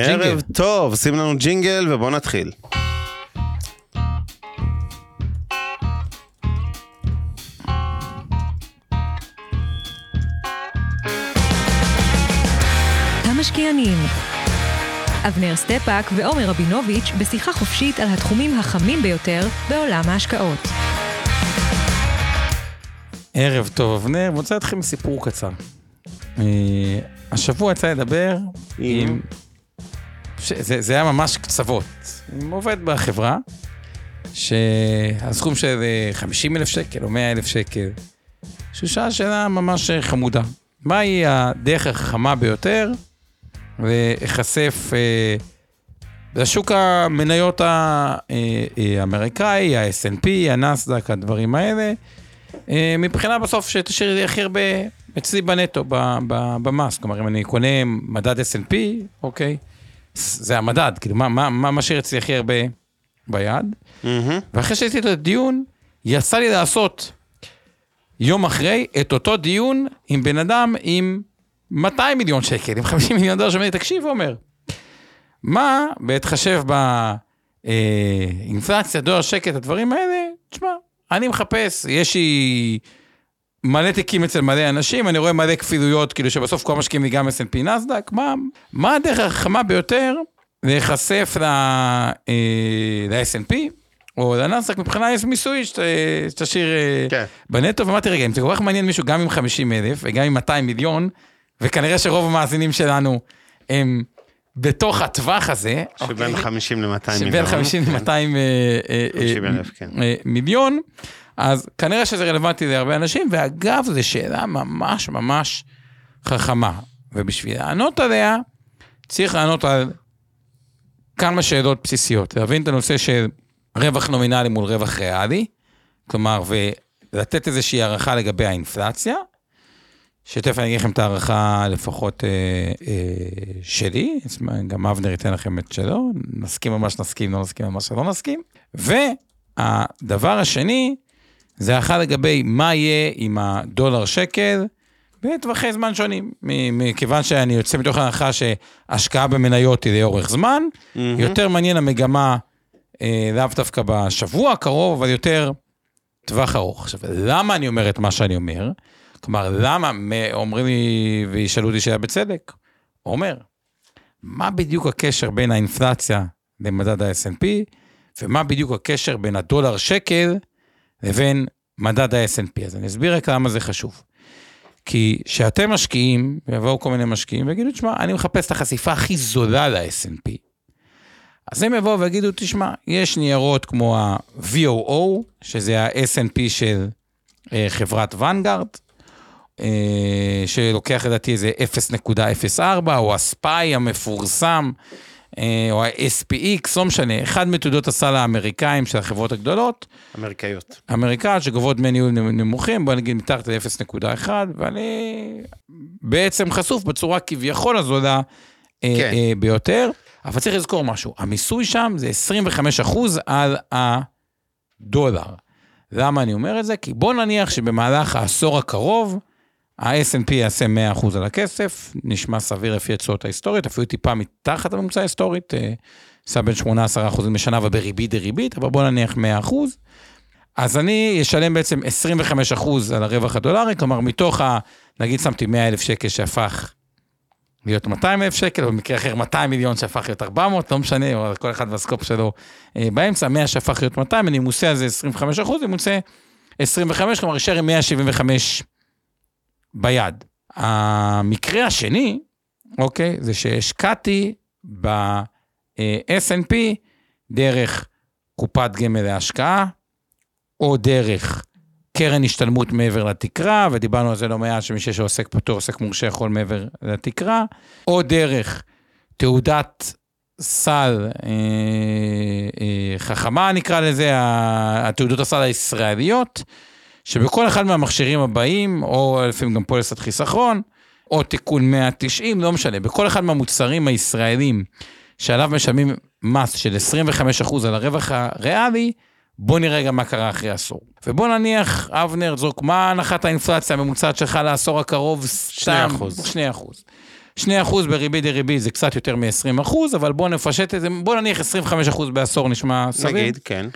ערב טוב, שים לנו ג'ינגל ובוא נתחיל. המשקיענים. אבנר סטפאק ועומר רבינוביץ' בשיחה חופשית על התחומים החמים ביותר בעולם ההשקעות. ערב טוב, אבנר, רוצה להתחיל מסיפור קצר. אה, השבוע יצא לדבר עם... ש- זה, זה היה ממש קצוות. עובד בחברה, שהסכום של אה, 50 אלף שקל או 100 אלף שקל, שהוא שאל שאלה ממש אה, חמודה. מהי הדרך החכמה ביותר להיחשף אה, לשוק המניות אה, האמריקאי, ה-S&P, הנסדק, הדברים האלה, אה, מבחינה בסוף שתשאיר לי הכי הרבה אצלי בנטו, במס. כלומר, אם אני קונה מדד S&P, אוקיי, זה המדד, כאילו, מה, מה, מה משאיר אצלי הכי הרבה ביד? מהמם. ואחרי שעשיתי את הדיון, יצא לי לעשות יום אחרי את אותו דיון עם בן אדם עם 200 מיליון שקל, עם 50 מיליון דולר, שאומר לי, תקשיב, עומר, מה, בהתחשב באינפלציה, דולר שקט, הדברים האלה, תשמע, אני מחפש, יש לי מלא תיקים אצל מלא אנשים, אני רואה מלא כפילויות, כאילו שבסוף כל המשקיעים לי גם S&P נסדק, מה, מה הדרך החכמה ביותר להיחשף ל- אה, ל-S&P או לנסדק מבחינה מיסוי שת- שתשאיר אה, כן. בנטו, ואמרתי, רגע, אם זה כל כך מעניין מישהו גם עם 50 אלף וגם עם 200 מיליון, וכנראה שרוב המאזינים שלנו הם בתוך הטווח הזה, שבין אוקיי? 50 ל-200 מיליון. שבין 50 כן. ל-200 50,000, כן. אה, מיליון, אז כנראה שזה רלוונטי להרבה אנשים, ואגב, זו שאלה ממש ממש חכמה. ובשביל לענות עליה, צריך לענות על כמה שאלות בסיסיות. להבין את הנושא של רווח נומינלי מול רווח ריאלי, כלומר, ולתת איזושהי הערכה לגבי האינפלציה, שתכף אני אגיד לכם את ההערכה לפחות אה, אה, שלי, גם אבנר ייתן לכם את שלו, נסכים ממש נסכים, לא נסכים ממש לא נסכים. והדבר השני, זה הערכה לגבי מה יהיה עם הדולר שקל בטווחי זמן שונים. מכיוון שאני יוצא מתוך ההנחה שהשקעה במניות היא לאורך זמן, מהמם. יותר מעניין המגמה, אה, לאו דווקא בשבוע הקרוב, אבל יותר טווח ארוך. עכשיו, למה אני אומר את מה שאני אומר? כלומר, למה אומרים לי וישאלו אותי שאלה בצדק? אומר, מה בדיוק הקשר בין האינפלציה למדד ה-S&P, ומה בדיוק הקשר בין הדולר שקל לבין מדד ה-S&P? אז אני אסביר רק למה זה חשוב. כי כשאתם משקיעים, ויבואו כל מיני משקיעים ויגידו, תשמע, אני מחפש את החשיפה הכי זולה ל-S&P. אז הם יבואו ויגידו, תשמע, יש ניירות כמו ה-VOO, שזה ה-S&P של אה, חברת ונגארד, אה, שלוקח לדעתי איזה 0.04, או הספאי המפורסם, או ה-SPX, לא משנה, אחד מתעודות הסל האמריקאים של החברות הגדולות, אמריקאיות. אמריקאיות שגובות דמי ניהול נמוכים, בוא נגיד מתחת ל-0.1, ואני בעצם חשוף בצורה כביכול הזולה אה, כן. אה, ביותר. אבל צריך לזכור משהו, המיסוי שם זה 25% על הדולר. למה אני אומר את זה? כי בוא נניח שבמהלך העשור הקרוב, ה-S&P יעשה 100% על הכסף, נשמע סביר לפי התשואות ההיסטוריות, אפילו טיפה מתחת לממוצע ההיסטורית, אה, עשה בין 8-10% בשנה ובריבית דריבית, אבל בוא נניח 100%. אז אני אשלם בעצם 25% על הרווח הדולרי, כלומר מתוך ה... נגיד שמתי 100 אלף שקל שהפך להיות 200 אלף שקל, או במקרה אחר 200 מיליון שהפך להיות 400, לא משנה, או כל אחד והסקופ שלו אה, באמצע, 100 שהפך להיות 200, אני מוצא על זה 25 אחוז, אני מוצא 25, כלומר יישאר עם 175 ביד. המקרה השני, אוקיי, זה שהשקעתי ב-S&P דרך קופת גמל להשקעה, או דרך קרן השתלמות מעבר לתקרה, ודיברנו על זה לא מעט, שמי שיש עוסק פטור, עוסק מורשה יכול מעבר לתקרה, או דרך תעודת סל אה, אה, חכמה, נקרא לזה, התעודות הסל הישראליות, שבכל אחד מהמכשירים הבאים, או לפעמים גם פוליסת חיסכון, או תיקון 190, לא משנה, בכל אחד מהמוצרים הישראלים שעליו משלמים מס של 25% על הרווח הריאלי, בוא נראה גם מה קרה אחרי עשור. ובוא נניח, אבנר, זרוק, מה הנחת האינפלציה הממוצעת שלך לעשור הקרוב? סתם, 2%. 2%. 2% בריבית דריבית זה קצת יותר מ-20%, אבל בואו נפשט את זה, בואו נניח 25% בעשור נשמע סביר. נגיד, כן.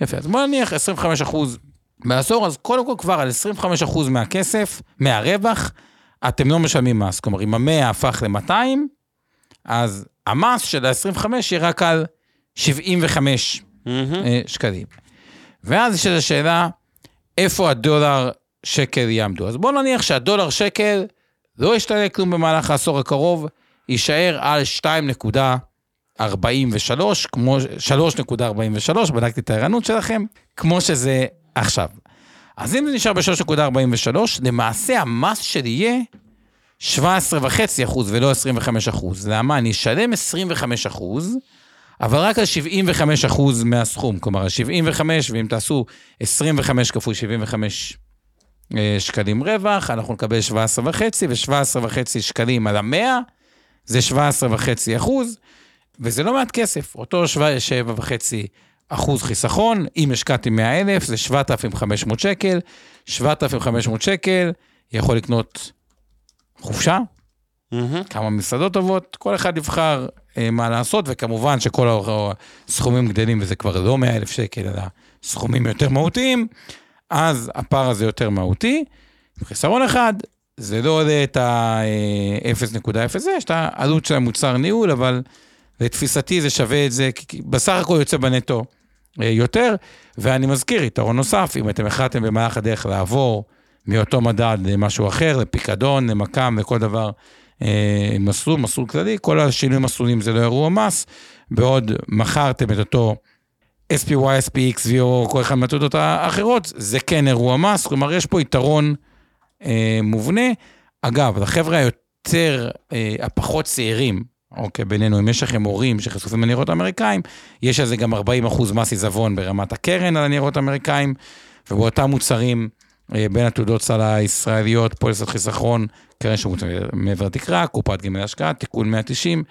יפה, אז בואו נניח 25% בעשור, אז קודם כל כבר על 25% מהכסף, מהרווח, אתם לא משלמים מס. כלומר, אם המאה הפך ל-200, אז המס של ה-25 יהיה רק על 75 מהמם. אה, שקלים. ואז יש את השאלה, איפה הדולר שקל יעמדו? אז בואו נניח שהדולר שקל לא ישתנה כלום במהלך העשור הקרוב, יישאר על 2.43, כמו 3.43, בדקתי את הערנות שלכם, כמו שזה עכשיו. אז אם זה נשאר ב-3.43, למעשה המס שלי יהיה 17.5 אחוז ולא 25 אחוז. למה? אני אשלם 25 אחוז, אבל רק על 75 אחוז מהסכום. כלומר, על 75, ואם תעשו 25 כפול 75 אה, שקלים רווח, אנחנו נקבל 17 וחצי, ו-17 וחצי שקלים על המאה, זה 17 וחצי אחוז, וזה לא מעט כסף. אותו 7 וחצי אחוז חיסכון, אם השקעתי 100 אלף, זה 7,500 שקל. 7,500 שקל יכול לקנות חופשה, מהמם. כמה מסעדות טובות, כל אחד יבחר אה, מה לעשות, וכמובן שכל הסכומים גדלים וזה כבר לא 100 אלף שקל, אלא סכומים יותר מהותיים, אז הפער הזה יותר מהותי. חיסרון אחד, זה לא עולה את ה-0.0, יש את העלות של המוצר ניהול, אבל לתפיסתי זה שווה את זה, כי- בסך הכל יוצא בנטו אה, יותר, ואני מזכיר, יתרון נוסף, אם אתם החלטתם במהלך הדרך לעבור מאותו מדד למשהו אחר, לפיקדון, למקם, לכל דבר, אה, מסלול, מסלול כללי, כל השינויים מסלולים זה לא אירוע מס, בעוד מכרתם את אותו SPY, SPX, VO, כל אחד מהתעודות האחרות, זה כן אירוע מס, כלומר יש פה יתרון אה, מובנה. אגב, לחבר'ה היותר, אה, הפחות צעירים, אוקיי, בינינו, אם יש לכם הורים שחשופים לניירות האמריקאים, יש על זה גם 40% מס עיזבון ברמת הקרן על הניירות האמריקאים, ובאותם מוצרים, אה, בין התעודות סל הישראליות, פוליסת חיסכון, קרן שמוצא מעבר תקרה, קופת גמל השקעה, תיקון 190,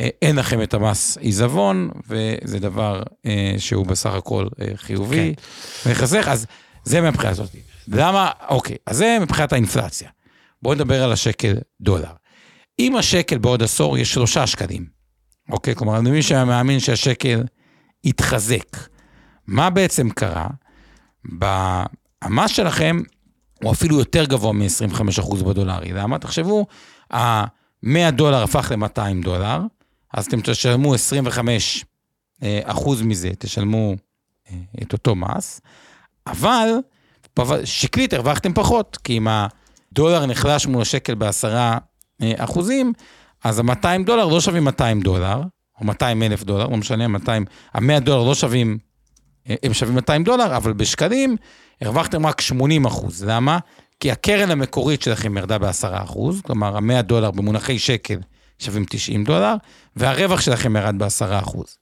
אה, אין לכם את המס עיזבון, וזה דבר אה, שהוא בסך הכל אה, חיובי. וחסך, אז זה מבחינה הזאת. למה, אוקיי, אז זה מבחינת האינפלציה. בואו נדבר על השקל דולר. אם השקל בעוד עשור יש שלושה שקלים, אוקיי? כלומר, למי שמאמין שהשקל יתחזק, מה בעצם קרה? המס שלכם הוא אפילו יותר גבוה מ-25% בדולרי. למה? תחשבו, ה-100 דולר הפך ל-200 דולר, אז אתם תשלמו 25 אה, אחוז מזה, תשלמו אה, את אותו מס, אבל שקלית הרווחתם פחות, כי אם הדולר נחלש מול השקל בעשרה אחוזים, אז ה-200 דולר לא שווים 200 דולר, או 200 אלף דולר, לא משנה, 200, ה-100 דולר לא שווים, אה, הם שווים 200 דולר, אבל בשקלים הרווחתם רק 80 אחוז. למה? כי הקרן המקורית שלכם ירדה ב-10 אחוז, כלומר, ה-100 דולר במונחי שקל שווים 90 דולר, והרווח שלכם ירד ב-10 אחוז.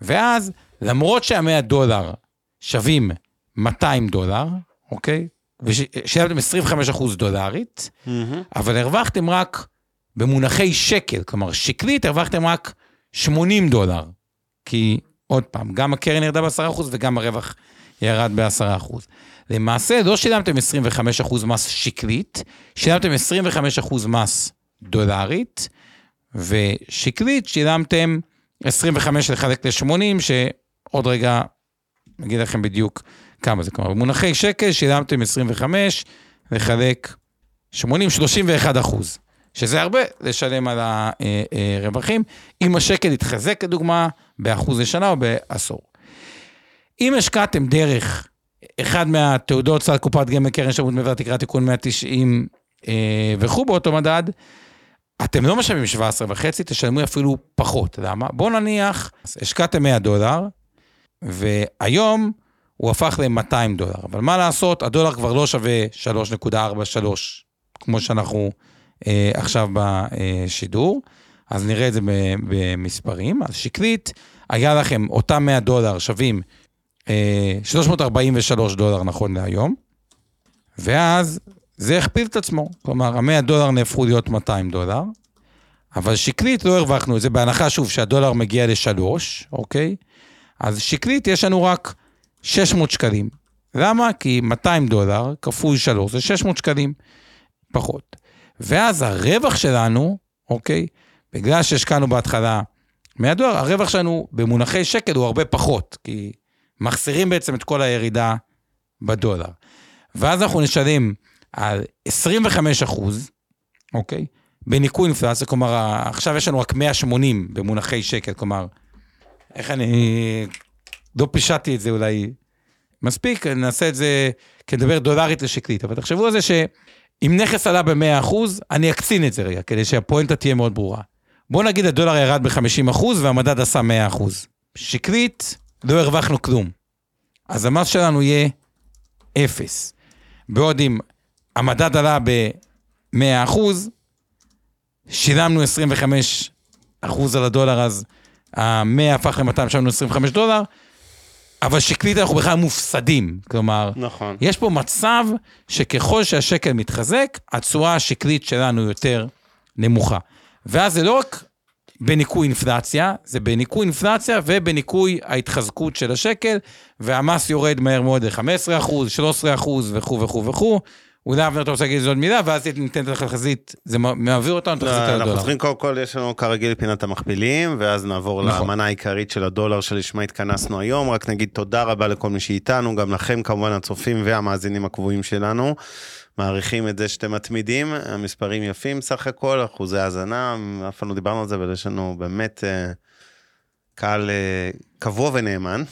ואז, למרות שה-100 דולר שווים 200 דולר, אוקיי? ושילמתם 25 אחוז דולרית, מהמם. אבל הרווחתם רק במונחי שקל, כלומר שקלית הרווחתם רק 80 דולר. כי עוד פעם, גם הקרן ירדה ב-10% וגם הרווח ירד ב-10%. למעשה לא שילמתם 25% מס שקלית, שילמתם 25% מס דולרית, ושקלית שילמתם 25 לחלק ל-80, שעוד רגע נגיד לכם בדיוק כמה זה. כלומר, במונחי שקל שילמתם 25 לחלק 80, 31 אחוז, שזה הרבה לשלם על הרווחים, אם השקל יתחזק, לדוגמה, באחוז לשנה או בעשור. אם השקעתם דרך אחד מהתעודות סל קופת גמל, קרן שירות מעבר תקרה תיקון 190 אה, וכו' באותו מדד, אתם לא משלמים 17 וחצי, תשלמו אפילו פחות. למה? בואו נניח, השקעתם 100 דולר, והיום הוא הפך ל-200 דולר. אבל מה לעשות, הדולר כבר לא שווה 3.43, כמו שאנחנו אה, עכשיו בשידור, אז נראה את זה במספרים. אז שקלית, היה לכם אותם 100 דולר שווים אה, 343 דולר נכון להיום, ואז זה הכפיל את עצמו. כלומר, ה-100 דולר נהפכו להיות 200 דולר, אבל שקלית לא הרווחנו את זה, בהנחה שוב שהדולר מגיע לשלוש, אוקיי? אז שקלית יש לנו רק 600 שקלים. למה? כי 200 דולר כפול 3 זה 600 שקלים פחות. ואז הרווח שלנו, אוקיי? בגלל שהשקענו בהתחלה 100 דולר, הרווח שלנו במונחי שקל הוא הרבה פחות, כי מחסירים בעצם את כל הירידה בדולר. ואז אנחנו נשלם על 25 אחוז, אוקיי? בניכוי אינפלציה, כלומר, עכשיו יש לנו רק 180 במונחי שקל, כלומר, איך אני... לא פישטתי את זה אולי מספיק, נעשה את זה כדבר דולרית לשקלית, אבל תחשבו על זה שאם נכס עלה ב-100%, אני אקצין את זה רגע, כדי שהפואנטה תהיה מאוד ברורה. בוא נגיד הדולר ירד ב-50% והמדד עשה 100%. שקלית, לא הרווחנו כלום. אז המס שלנו יהיה 0. בעוד אם המדד עלה ב-100%, שילמנו 25% על הדולר, אז ה-100 הפך ל-200, שילמנו 25 דולר, אבל שקלית אנחנו בכלל מופסדים. כלומר, נכון. יש פה מצב שככל שהשקל מתחזק, התשואה השקלית שלנו יותר נמוכה. ואז זה לא רק בניכוי אינפלציה, זה בניכוי אינפלציה ובניכוי ההתחזקות של השקל, והמס יורד מהר מאוד ל-15 אחוז, 13 אחוז וכו' וכו' וכו'. אולי אבנר אתה רוצה להגיד עוד מילה, ואז ניתן את התחזית, זה מעביר אותנו תחזית על אנחנו הדולר. צריכים קודם כל, יש לנו כרגיל פינת המכפילים, ואז נעבור נכון. למנה העיקרית של הדולר שלשמה התכנסנו היום. רק נגיד תודה רבה לכל מי שאיתנו, גם לכם כמובן הצופים והמאזינים הקבועים שלנו. מעריכים את זה שאתם מתמידים, המספרים יפים סך הכל, אחוזי האזנה, אף פעם לא דיברנו על זה, אבל יש לנו באמת אה, קהל אה, קבוע ונאמן,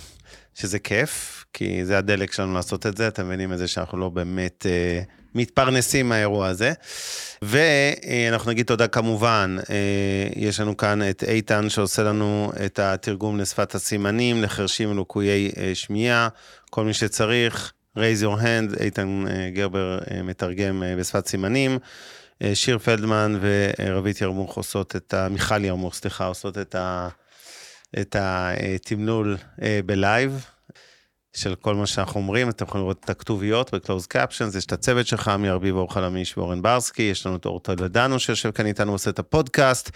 שזה כיף, כי זה הדלק שלנו לעשות את זה, אתם מבינים את זה שאנחנו לא באמת אה, מתפרנסים מהאירוע הזה. ואנחנו נגיד תודה כמובן, אה, יש לנו כאן את איתן שעושה לנו את התרגום לשפת הסימנים, לחרשים ולקויי אה, שמיעה, כל מי שצריך. raise your hand, איתן אה, גרבר אה, מתרגם אה, בשפת סימנים. אה, שיר פלדמן ורבית ירמוך עושות את ה... מיכל ירמוך, סליחה, עושות את ה... את התמלול אה, בלייב של כל מה שאנחנו אומרים, אתם יכולים לראות את הכתוביות ב-closed captions, יש את הצוות שלך, אמיר ארביב, אור חלמיש ואורן ברסקי, יש לנו את אור טולדנו שיושב כאן איתנו ועושה את הפודקאסט,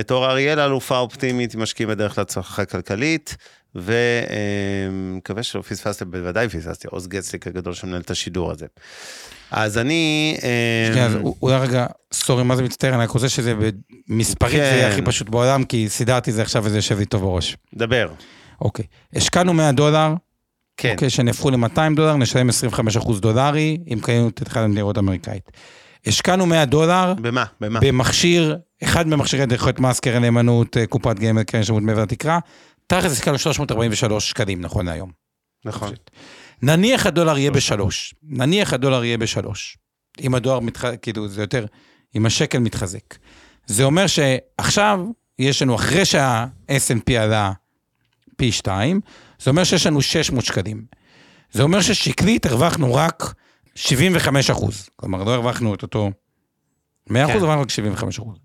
את אור אריאל, אלופה אופטימית, משקיעים בדרך להצלחה כלכלית, ומקווה שלא פספסתם, בוודאי פספסתי, עוז גצליק הגדול שמנהל את השידור הזה. אז אני... אה, שנייה, אז אולי רגע, sorry, מה זה מצטער, אני רק רוצה שזה במספרים, זה יהיה כן. הכי פשוט בעולם, כי סידרתי זה עכשיו וזה יושב לי טוב בראש. דבר. אוקיי. השקענו 100 דולר, כן, אוקיי, שנהפכו ל-200 דולר, נשלם 25% דולרי, אם קיימנו את אחד הדירות האמריקאית. השקענו 100 דולר במה? במה? במכשיר, אחד ממכשירי דרכות מס, קרן נאמנות, אה, קופת גמל, קרן שירות מעבר לתקרה, תכל'ס השקענו 343 שקלים נכון להיום. נכון. נניח הדולר יהיה בשלוש, נניח הדולר יהיה בשלוש. אם הדולר מתחזק, כאילו זה יותר, אם השקל מתחזק. זה אומר שעכשיו יש לנו, אחרי שה-S&P עלה פי שתיים, זה אומר שיש לנו 600 שקלים. זה אומר ששקלית הרווחנו רק 75 אחוז. כלומר, לא הרווחנו את אותו 100 אחוז, כן. הרווחנו רק 75 אחוז.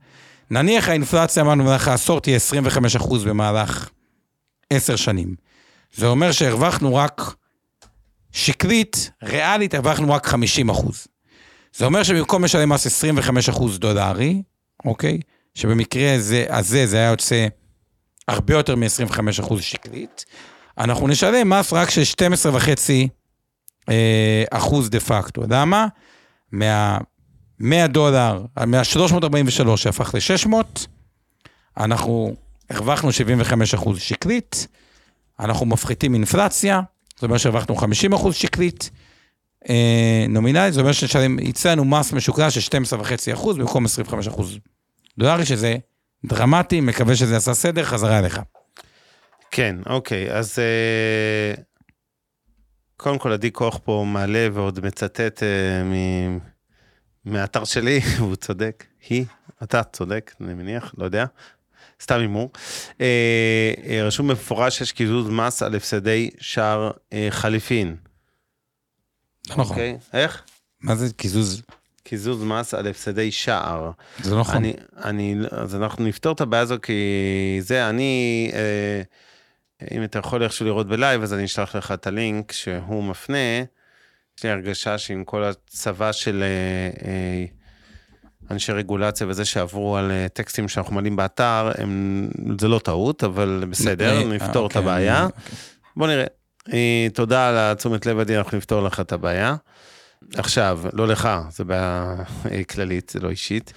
נניח האינפלציה, אמרנו, במהלך העשור תהיה 25 אחוז במהלך 10 שנים. זה אומר שהרווחנו רק שקלית, ריאלית, הרווחנו רק 50 אחוז. זה אומר שבמקום לשלם מס 25 אחוז דולרי, אוקיי? שבמקרה הזה, הזה זה היה יוצא הרבה יותר מ-25 אחוז שקלית, אנחנו נשלם מס רק של 12 וחצי אה, אחוז דה פקטו. למה? מה... 100 דולר, מה-343 שהפך ל-600, אנחנו הרווחנו 75 אחוז שקלית, אנחנו מפחיתים אינפלציה, זאת אומרת שהרווחנו 50 אחוז שקלית, אה, נומינלית, זאת אומרת שיצא לנו מס משוקלל של 12.5 אחוז במקום 25 אחוז דולרי, שזה דרמטי, מקווה שזה עשה סדר, חזרה אליך. כן, אוקיי, אז אה, קודם כל עדי כוח פה מעלה ועוד מצטט אה, מ- מהאתר שלי, והוא צודק, היא, אתה צודק, אני מניח, לא יודע, סתם הימור. אה, אה, רשום במפורש שיש קיזוז מס על הפסדי שער אה, חליפין. נכון. אוקיי? איך? מה זה קיזוז? קיזוז מס על הפסדי שער. זה נכון. אני, אני, אז אנחנו נפתור את הבעיה הזו, כי זה, אני, אה, אם אתה יכול איכשהו לראות בלייב, אז אני אשלח לך את הלינק שהוא מפנה. יש לי הרגשה שעם כל הצבא של אה, אה, אנשי רגולציה וזה שעברו על אה, טקסטים שאנחנו מעלים באתר, הם, זה לא טעות, אבל בסדר, נפתור את אוקיי, הבעיה. אוקיי. בוא נראה. אה, תודה על התשומת לב, עדי, אנחנו נפתור לך את הבעיה. עכשיו, לא לך, זה בעיה כללית, זה לא אישית.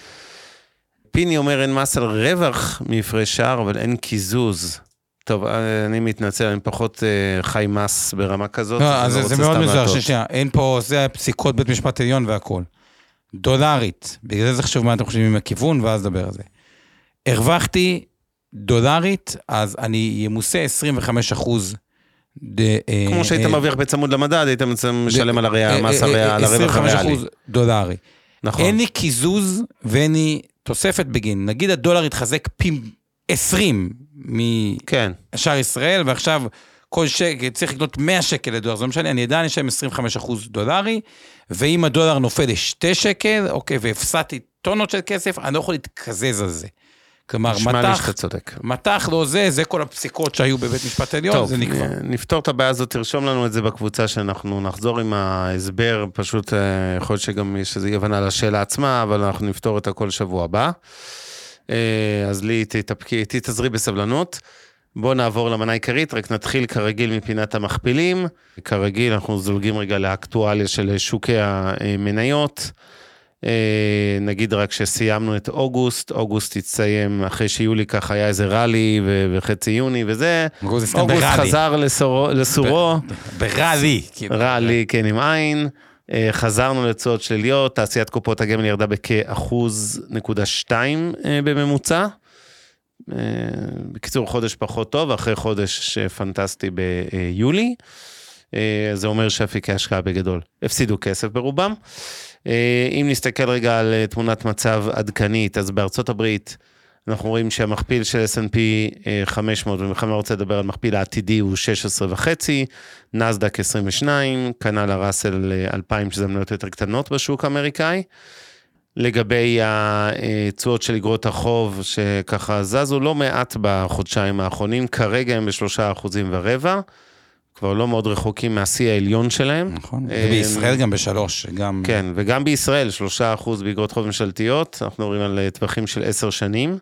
פיני אומר אין מס על רווח מהפרש שער, אבל אין קיזוז. טוב, אה, אני מתנצל, אני פחות אה, חי מס ברמה כזאת. לא, אז אני זה מאוד להטעות. שנייה, אין פה, זה פסיקות בית משפט עליון והכול. דולרית, בגלל זה זה חשוב מה אתם חושבים עם הכיוון, ואז נדבר על זה. הרווחתי דולרית, אז אני ימוסה 25 אחוז. כמו שהיית מרוויח בצמוד למדד, היית משלם על המס על הרווח 25 הריאלי. אחוז דולרי. נכון. אין לי קיזוז ואין לי תוספת בגין. נגיד הדולר התחזק פי 20 כן, משאר ישראל, ועכשיו כל שקל, צריך לקנות 100 שקל לדולר, זה לא משנה, אני עדיין אשלם 25 אחוז דולרי, ואם הדולר נופל לשתי שקל, אוקיי, והפסדתי טונות של כסף, אני לא יכול להתקזז על זה. כלומר, מטח. מטח לא זה, זה כל הפסיקות שהיו בבית משפט עליון, טוב, זה נקבע. אה, נפתור את הבעיה הזאת, תרשום לנו את זה בקבוצה שאנחנו נחזור עם ההסבר, פשוט אה, יכול להיות שגם יש איזו אי הבנה לשאלה עצמה, אבל אנחנו נפתור את הכל שבוע הבא. אה, אז לי תתאפקי, תתאזרי בסבלנות. בואו נעבור למנה העיקרית, רק נתחיל כרגיל מפינת המכפילים. כרגיל, אנחנו זולגים רגע לאקטואליה של שוקי המניות. אה, נגיד רק שסיימנו את אוגוסט, אוגוסט הצטיים אחרי שיולי ככה היה איזה ראלי וחצי יוני וזה. אוגוסט הסתיים אוגוסט. חזר לסורו, לסורו, ברלי. כאילו. ראלי כן עם עין. אה, חזרנו לתשואות שליליות, תעשיית קופות הגמל ירדה בכאחוז נקודה שתיים אה, בממוצע. אה, בקיצור, חודש פחות טוב, אחרי חודש פנטסטי ביולי. זה אומר שאפיקי השקעה בגדול הפסידו כסף ברובם. אם נסתכל רגע על תמונת מצב עדכנית, אז בארצות הברית אנחנו רואים שהמכפיל של S&P אה, 500, ובכלל רוצה לדבר על מכפיל העתידי, הוא 16 וחצי, נסדק 22, כנ"ל הראסל אה, 2000, שזה מניות יותר קטנות בשוק האמריקאי. לגבי התשואות של אגרות החוב, שככה זזו לא מעט בחודשיים האחרונים, כרגע הם בשלושה אחוזים ורבע, כבר לא מאוד רחוקים מהשיא העליון שלהם. נכון, אה, ובישראל גם בשלוש, גם... כן, וגם בישראל, שלושה אחוז באגרות חוב ממשלתיות, אנחנו מדברים על אה, טווחים של עשר שנים.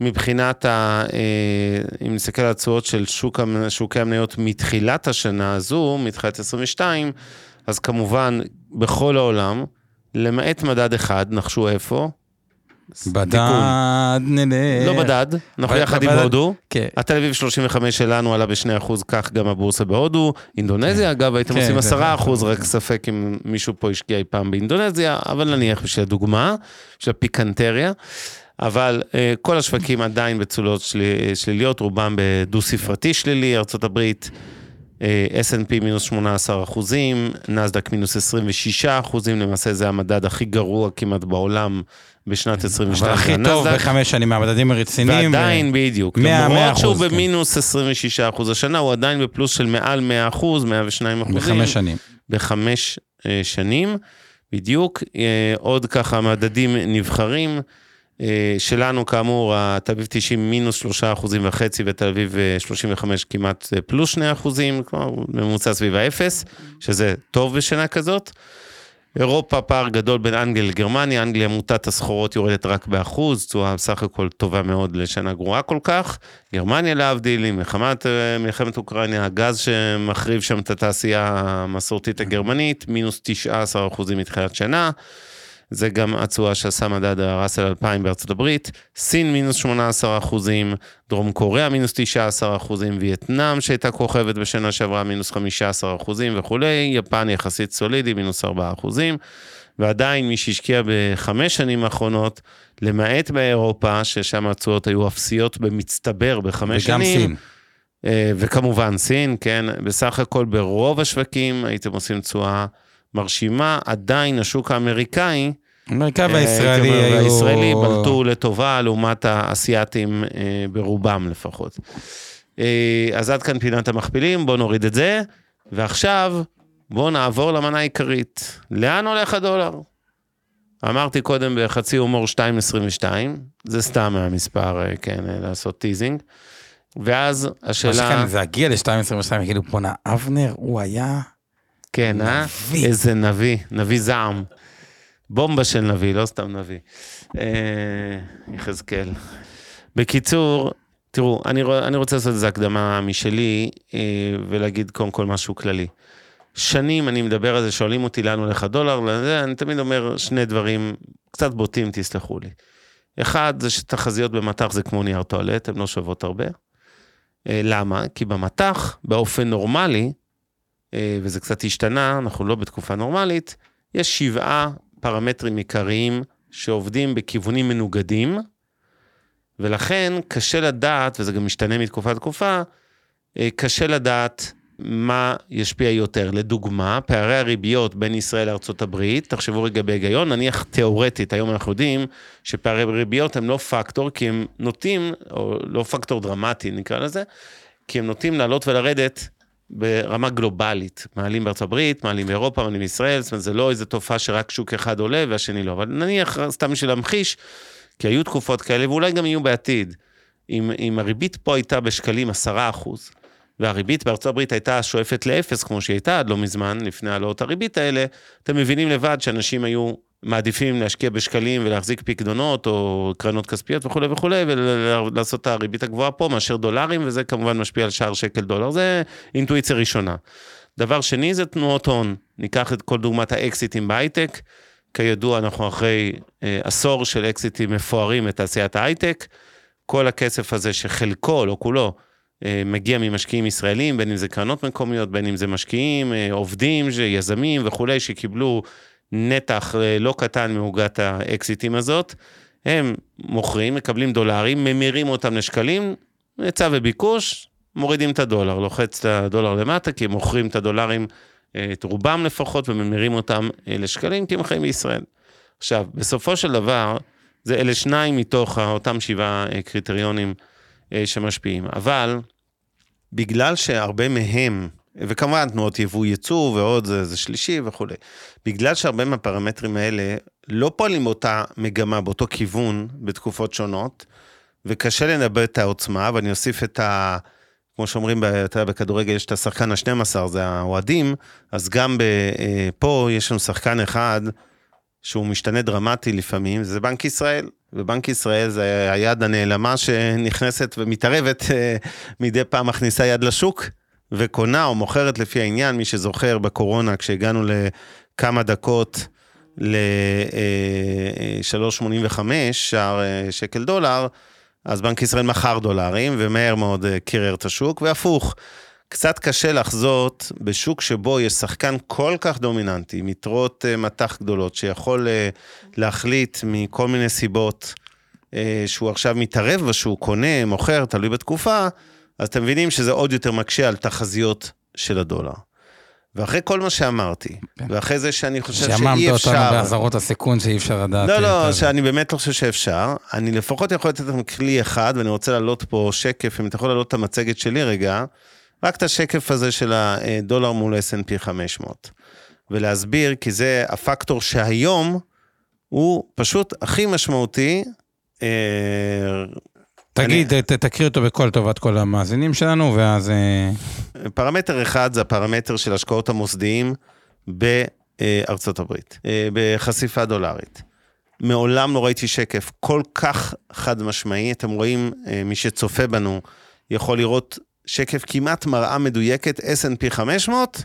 מבחינת, ה, אה, אם נסתכל על התשואות של שוק, שוקי המניות מתחילת השנה הזו, מתחילת 22, אז כמובן, בכל העולם, למעט מדד אחד, נחשו איפה? בדד נלך. לא בדד, אנחנו יחד עם הודו. כן. התל אביב 35 שלנו עלה ב-2%, כך גם הבורסה בהודו. אינדונזיה, אגב, הייתם כן, עושים זה- 10%, רק ספק אם מישהו פה השקיע אי פעם באינדונזיה, אבל נניח בשביל הדוגמה, בשביל הפיקנטריה. אבל אה, כל השווקים עדיין בצולות של, שליליות, רובם בדו-ספרתי שלילי, ארה"ב, אה, S&P מינוס 18 אחוזים, נסדק מינוס 26 אחוזים, למעשה זה המדד הכי גרוע כמעט בעולם בשנת 22. אבל הכי טוב. בחמש שנים מהמדדים הרציניים. ועדיין, בדיוק. מאה- מאה למרות שהוא אחוז, כן. במינוס 26 אחוז השנה, הוא עדיין בפלוס של מעל 100 אחוז, 102 אחוזים. בחמש שנים. בחמש אה, שנים, בדיוק. אה, עוד ככה מדדים נבחרים. אה, שלנו כאמור, התל אביב 90 מינוס 3 אחוזים וחצי ותל אביב אה, 35 כמעט אה, פלוס 2 אחוזים, כלומר ממוצע סביב האפס, שזה טוב בשנה כזאת. אירופה פער גדול בין אנגליה לגרמניה, אנגליה מוטת הסחורות יורדת רק באחוז, תשואה בסך הכל טובה מאוד לשנה גרועה כל כך. גרמניה להבדיל, עם מלחמת, אה, מלחמת אוקראינה, הגז שמחריב שם את התעשייה המסורתית הגרמנית, מינוס 19 אחוזים מתחילת שנה. זה גם התשואה שעשה מדד הראסל 2000 בארצות הברית, סין מינוס 18 אחוזים, דרום קוריאה מינוס 19 אחוזים, וייטנאם שהייתה כוכבת בשנה שעברה מינוס 15 אחוזים וכולי, יפן יחסית סולידי מינוס 4 אחוזים, ועדיין מי שהשקיע בחמש שנים האחרונות, למעט באירופה, ששם התשואות היו אפסיות במצטבר בחמש וגם שנים. סין. אה, וכמובן סין, כן, בסך הכל ברוב השווקים הייתם עושים תשואה מרשימה, עדיין השוק האמריקאי, אמריקה אה, והישראלי אומר, היו... והישראלי בלטו לטובה לעומת האסייתים אה, ברובם לפחות. אה, אז עד כאן פינת המכפילים, בואו נוריד את זה, ועכשיו בואו נעבור למנה העיקרית. לאן הולך הדולר? אמרתי קודם בחצי הומור 2.22, זה סתם מהמספר, כן, לעשות teasing. ואז מה השאלה... שכאן זה הגיע ל-2.22, כאילו בואנה, אבנר, הוא היה... כן, אה? נביא. איזה נביא, נביא זעם. בומבה של נביא, לא סתם נביא. אה, יחזקאל. בקיצור, תראו, אני, אני רוצה לעשות איזו הקדמה משלי, אה, ולהגיד קודם כל משהו כללי. שנים אני מדבר על זה, שואלים אותי לאן הולך הדולר, לזה, אני תמיד אומר שני דברים קצת בוטים, תסלחו לי. אחד, זה שתחזיות במטח זה כמו נייר טואלט, הן לא שוות הרבה. אה, למה? כי במטח, באופן נורמלי, אה, וזה קצת השתנה, אנחנו לא בתקופה נורמלית, יש שבעה פרמטרים עיקריים שעובדים בכיוונים מנוגדים, ולכן קשה לדעת, וזה גם משתנה מתקופה לתקופה, אה, קשה לדעת מה ישפיע יותר. לדוגמה, פערי הריביות בין ישראל לארה"ב, תחשבו רגע בהיגיון, נניח תיאורטית, היום אנחנו יודעים שפערי ריביות הם לא פקטור, כי הם נוטים, או לא פקטור דרמטי נקרא לזה, כי הם נוטים לעלות ולרדת ברמה גלובלית. מעלים בארצות הברית, מעלים באירופה, מעלים בישראל, זאת אומרת, זה לא איזו תופעה שרק שוק אחד עולה והשני לא. אבל נניח, סתם בשביל להמחיש, כי היו תקופות כאלה, ואולי גם יהיו בעתיד. אם, אם הריבית פה הייתה בשקלים 10 אחוז, והריבית בארצות הברית הייתה שואפת לאפס, כמו שהיא הייתה עד לא מזמן, לפני העלאות הריבית האלה, אתם מבינים לבד שאנשים היו מעדיפים להשקיע בשקלים ולהחזיק פקדונות או קרנות כספיות וכולי וכולי, ולעשות את הריבית הגבוהה פה מאשר דולרים, וזה כמובן משפיע על שער שקל דולר. זה אינטואיציה ראשונה. דבר שני זה תנועות הון. ניקח את כל דוגמת האקזיטים בהייטק. כידוע, אנחנו אחרי אה, עשור של אקזיטים מפוארים לתעשיית ההייטק. כל הכסף הזה שחלקו, לא כולו, אה, מגיע ממשקיעים ישראלים, בין אם זה קרנות מקומיות, בין אם זה משקיעים, אה, עובדים, יזמים וכולי, שקיבלו נתח אה, לא קטן מעוגת האקזיטים הזאת. הם מוכרים, מקבלים דולרים, ממירים אותם לשקלים, היצע וביקוש, מורידים את הדולר, לוחץ את הדולר למטה, כי הם מוכרים את הדולרים, את רובם לפחות, וממירים אותם לשקלים, כי הם חיים בישראל. עכשיו, בסופו של דבר, זה אלה שניים מתוך אותם שבעה קריטריונים שמשפיעים. אבל בגלל שהרבה מהם, וכמובן תנועות יבוא ייצוא ועוד זה, זה שלישי וכולי, בגלל שהרבה מהפרמטרים האלה לא פועלים באותה מגמה, באותו כיוון, בתקופות שונות, וקשה לנבא את העוצמה, ואני אוסיף את ה... כמו שאומרים, אתה יודע, בכדורגל יש את השחקן ה-12, זה האוהדים, אז גם פה יש לנו שחקן אחד שהוא משתנה דרמטי לפעמים, זה בנק ישראל. ובנק ישראל זה היד הנעלמה שנכנסת ומתערבת אה, מדי פעם מכניסה יד לשוק וקונה או מוכרת לפי העניין, מי שזוכר בקורונה כשהגענו לכמה דקות ל-3.85 אה, שער אה, שקל דולר, אז בנק ישראל מכר דולרים ומהר מאוד קירר את השוק והפוך. קצת קשה לחזות בשוק שבו יש שחקן כל כך דומיננטי, עם יתרות מטח גדולות, שיכול להחליט מכל מיני סיבות שהוא עכשיו מתערב בשוק, קונה, מוכר, תלוי בתקופה, אז אתם מבינים שזה עוד יותר מקשה על תחזיות של הדולר. ואחרי כל מה שאמרתי, כן. ואחרי זה שאני חושב שאי אפשר... שאמרת אותנו באזהרות הסיכון שאי אפשר לדעת... לא, לא, שאני באמת לא חושב שאפשר. אני לפחות יכול לתת לכם כלי אחד, ואני רוצה להעלות פה שקף, אם אתה יכול להעלות את המצגת שלי רגע. רק את השקף הזה של הדולר מול S&P 500. ולהסביר, כי זה הפקטור שהיום הוא פשוט הכי משמעותי. אה, תגיד, אני... תקריא אותו בכל טובת כל המאזינים שלנו, ואז... אה, פרמטר אחד זה הפרמטר של השקעות המוסדיים בארצות הברית, אה, בחשיפה דולרית. מעולם לא ראיתי שקף כל כך חד משמעי, אתם רואים, מי שצופה בנו יכול לראות שקף כמעט מראה מדויקת, S&P 500,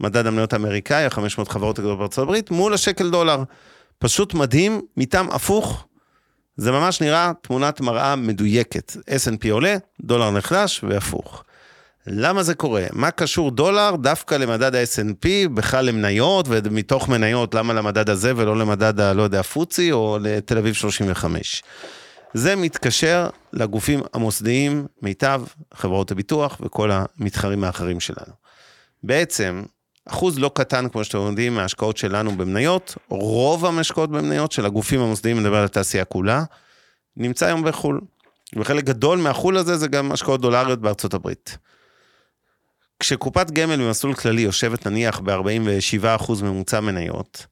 מדד המניות האמריקאי, ה-500 חברות הגדולות בארצות הברית, מול השקל דולר. פשוט מדהים, מטעם הפוך, זה ממש נראה תמונת מראה מדויקת. S&P עולה, דולר נחלש והפוך. למה זה קורה? מה קשור דולר דווקא למדד ה-S&P, בכלל למניות, ומתוך מניות, למה למדד הזה ולא למדד, ה, לא יודע, פוצי או לתל אביב 35? זה מתקשר לגופים המוסדיים, מיטב, חברות הביטוח וכל המתחרים האחרים שלנו. בעצם, אחוז לא קטן, כמו שאתם יודעים, מההשקעות שלנו במניות, רוב המשקעות במניות של הגופים המוסדיים, אני מדבר על התעשייה כולה, נמצא היום בחו"ל. וחלק גדול מהחו"ל הזה זה גם השקעות דולריות בארצות הברית. כשקופת גמל במסלול כללי יושבת נניח ב-47% ממוצע מניות,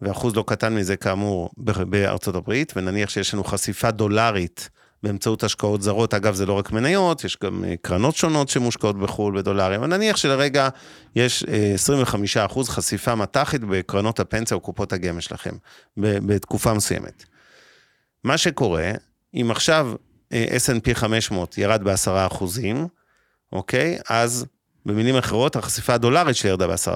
ואחוז לא קטן מזה כאמור בארצות הברית, ונניח שיש לנו חשיפה דולרית באמצעות השקעות זרות, אגב זה לא רק מניות, יש גם אה, קרנות שונות שמושקעות בחו"ל בדולרים, אבל נניח שלרגע יש 25% אה, חשיפה מט"חית בקרנות הפנסיה או קופות הגמל שלכם, בתקופה מסוימת. מה שקורה, אם עכשיו אה, S&P 500 ירד ב-10 אוקיי? אז במילים אחרות, החשיפה הדולרית שירדה ב-10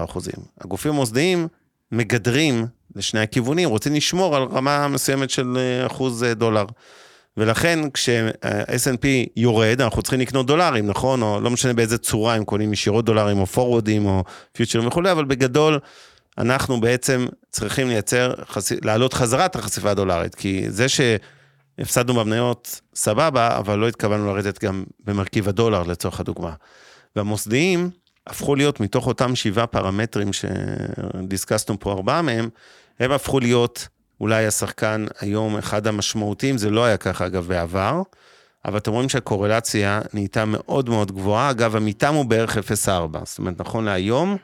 הגופים המוסדיים מגדרים לשני הכיוונים, רוצים לשמור על רמה מסוימת של אחוז דולר. ולכן כש-S&P יורד, אנחנו צריכים לקנות דולרים, נכון? או לא משנה באיזה צורה, אם קונים ישירות דולרים או פורוורדים או פיוטרים וכולי, אבל בגדול, אנחנו בעצם צריכים לייצר, להעלות חזרה את החשיפה הדולרית, כי זה שהפסדנו במניות, סבבה, אבל לא התכוונו לרדת גם במרכיב הדולר לצורך הדוגמה. והמוסדיים הפכו להיות מתוך אותם שבעה פרמטרים שדיסקסנו פה, ארבעה מהם, הם הפכו להיות אולי השחקן היום אחד המשמעותיים, זה לא היה ככה אגב בעבר, אבל אתם רואים שהקורלציה נהייתה מאוד מאוד גבוהה, אגב המתאם הוא בערך 0.4, זאת אומרת נכון להיום,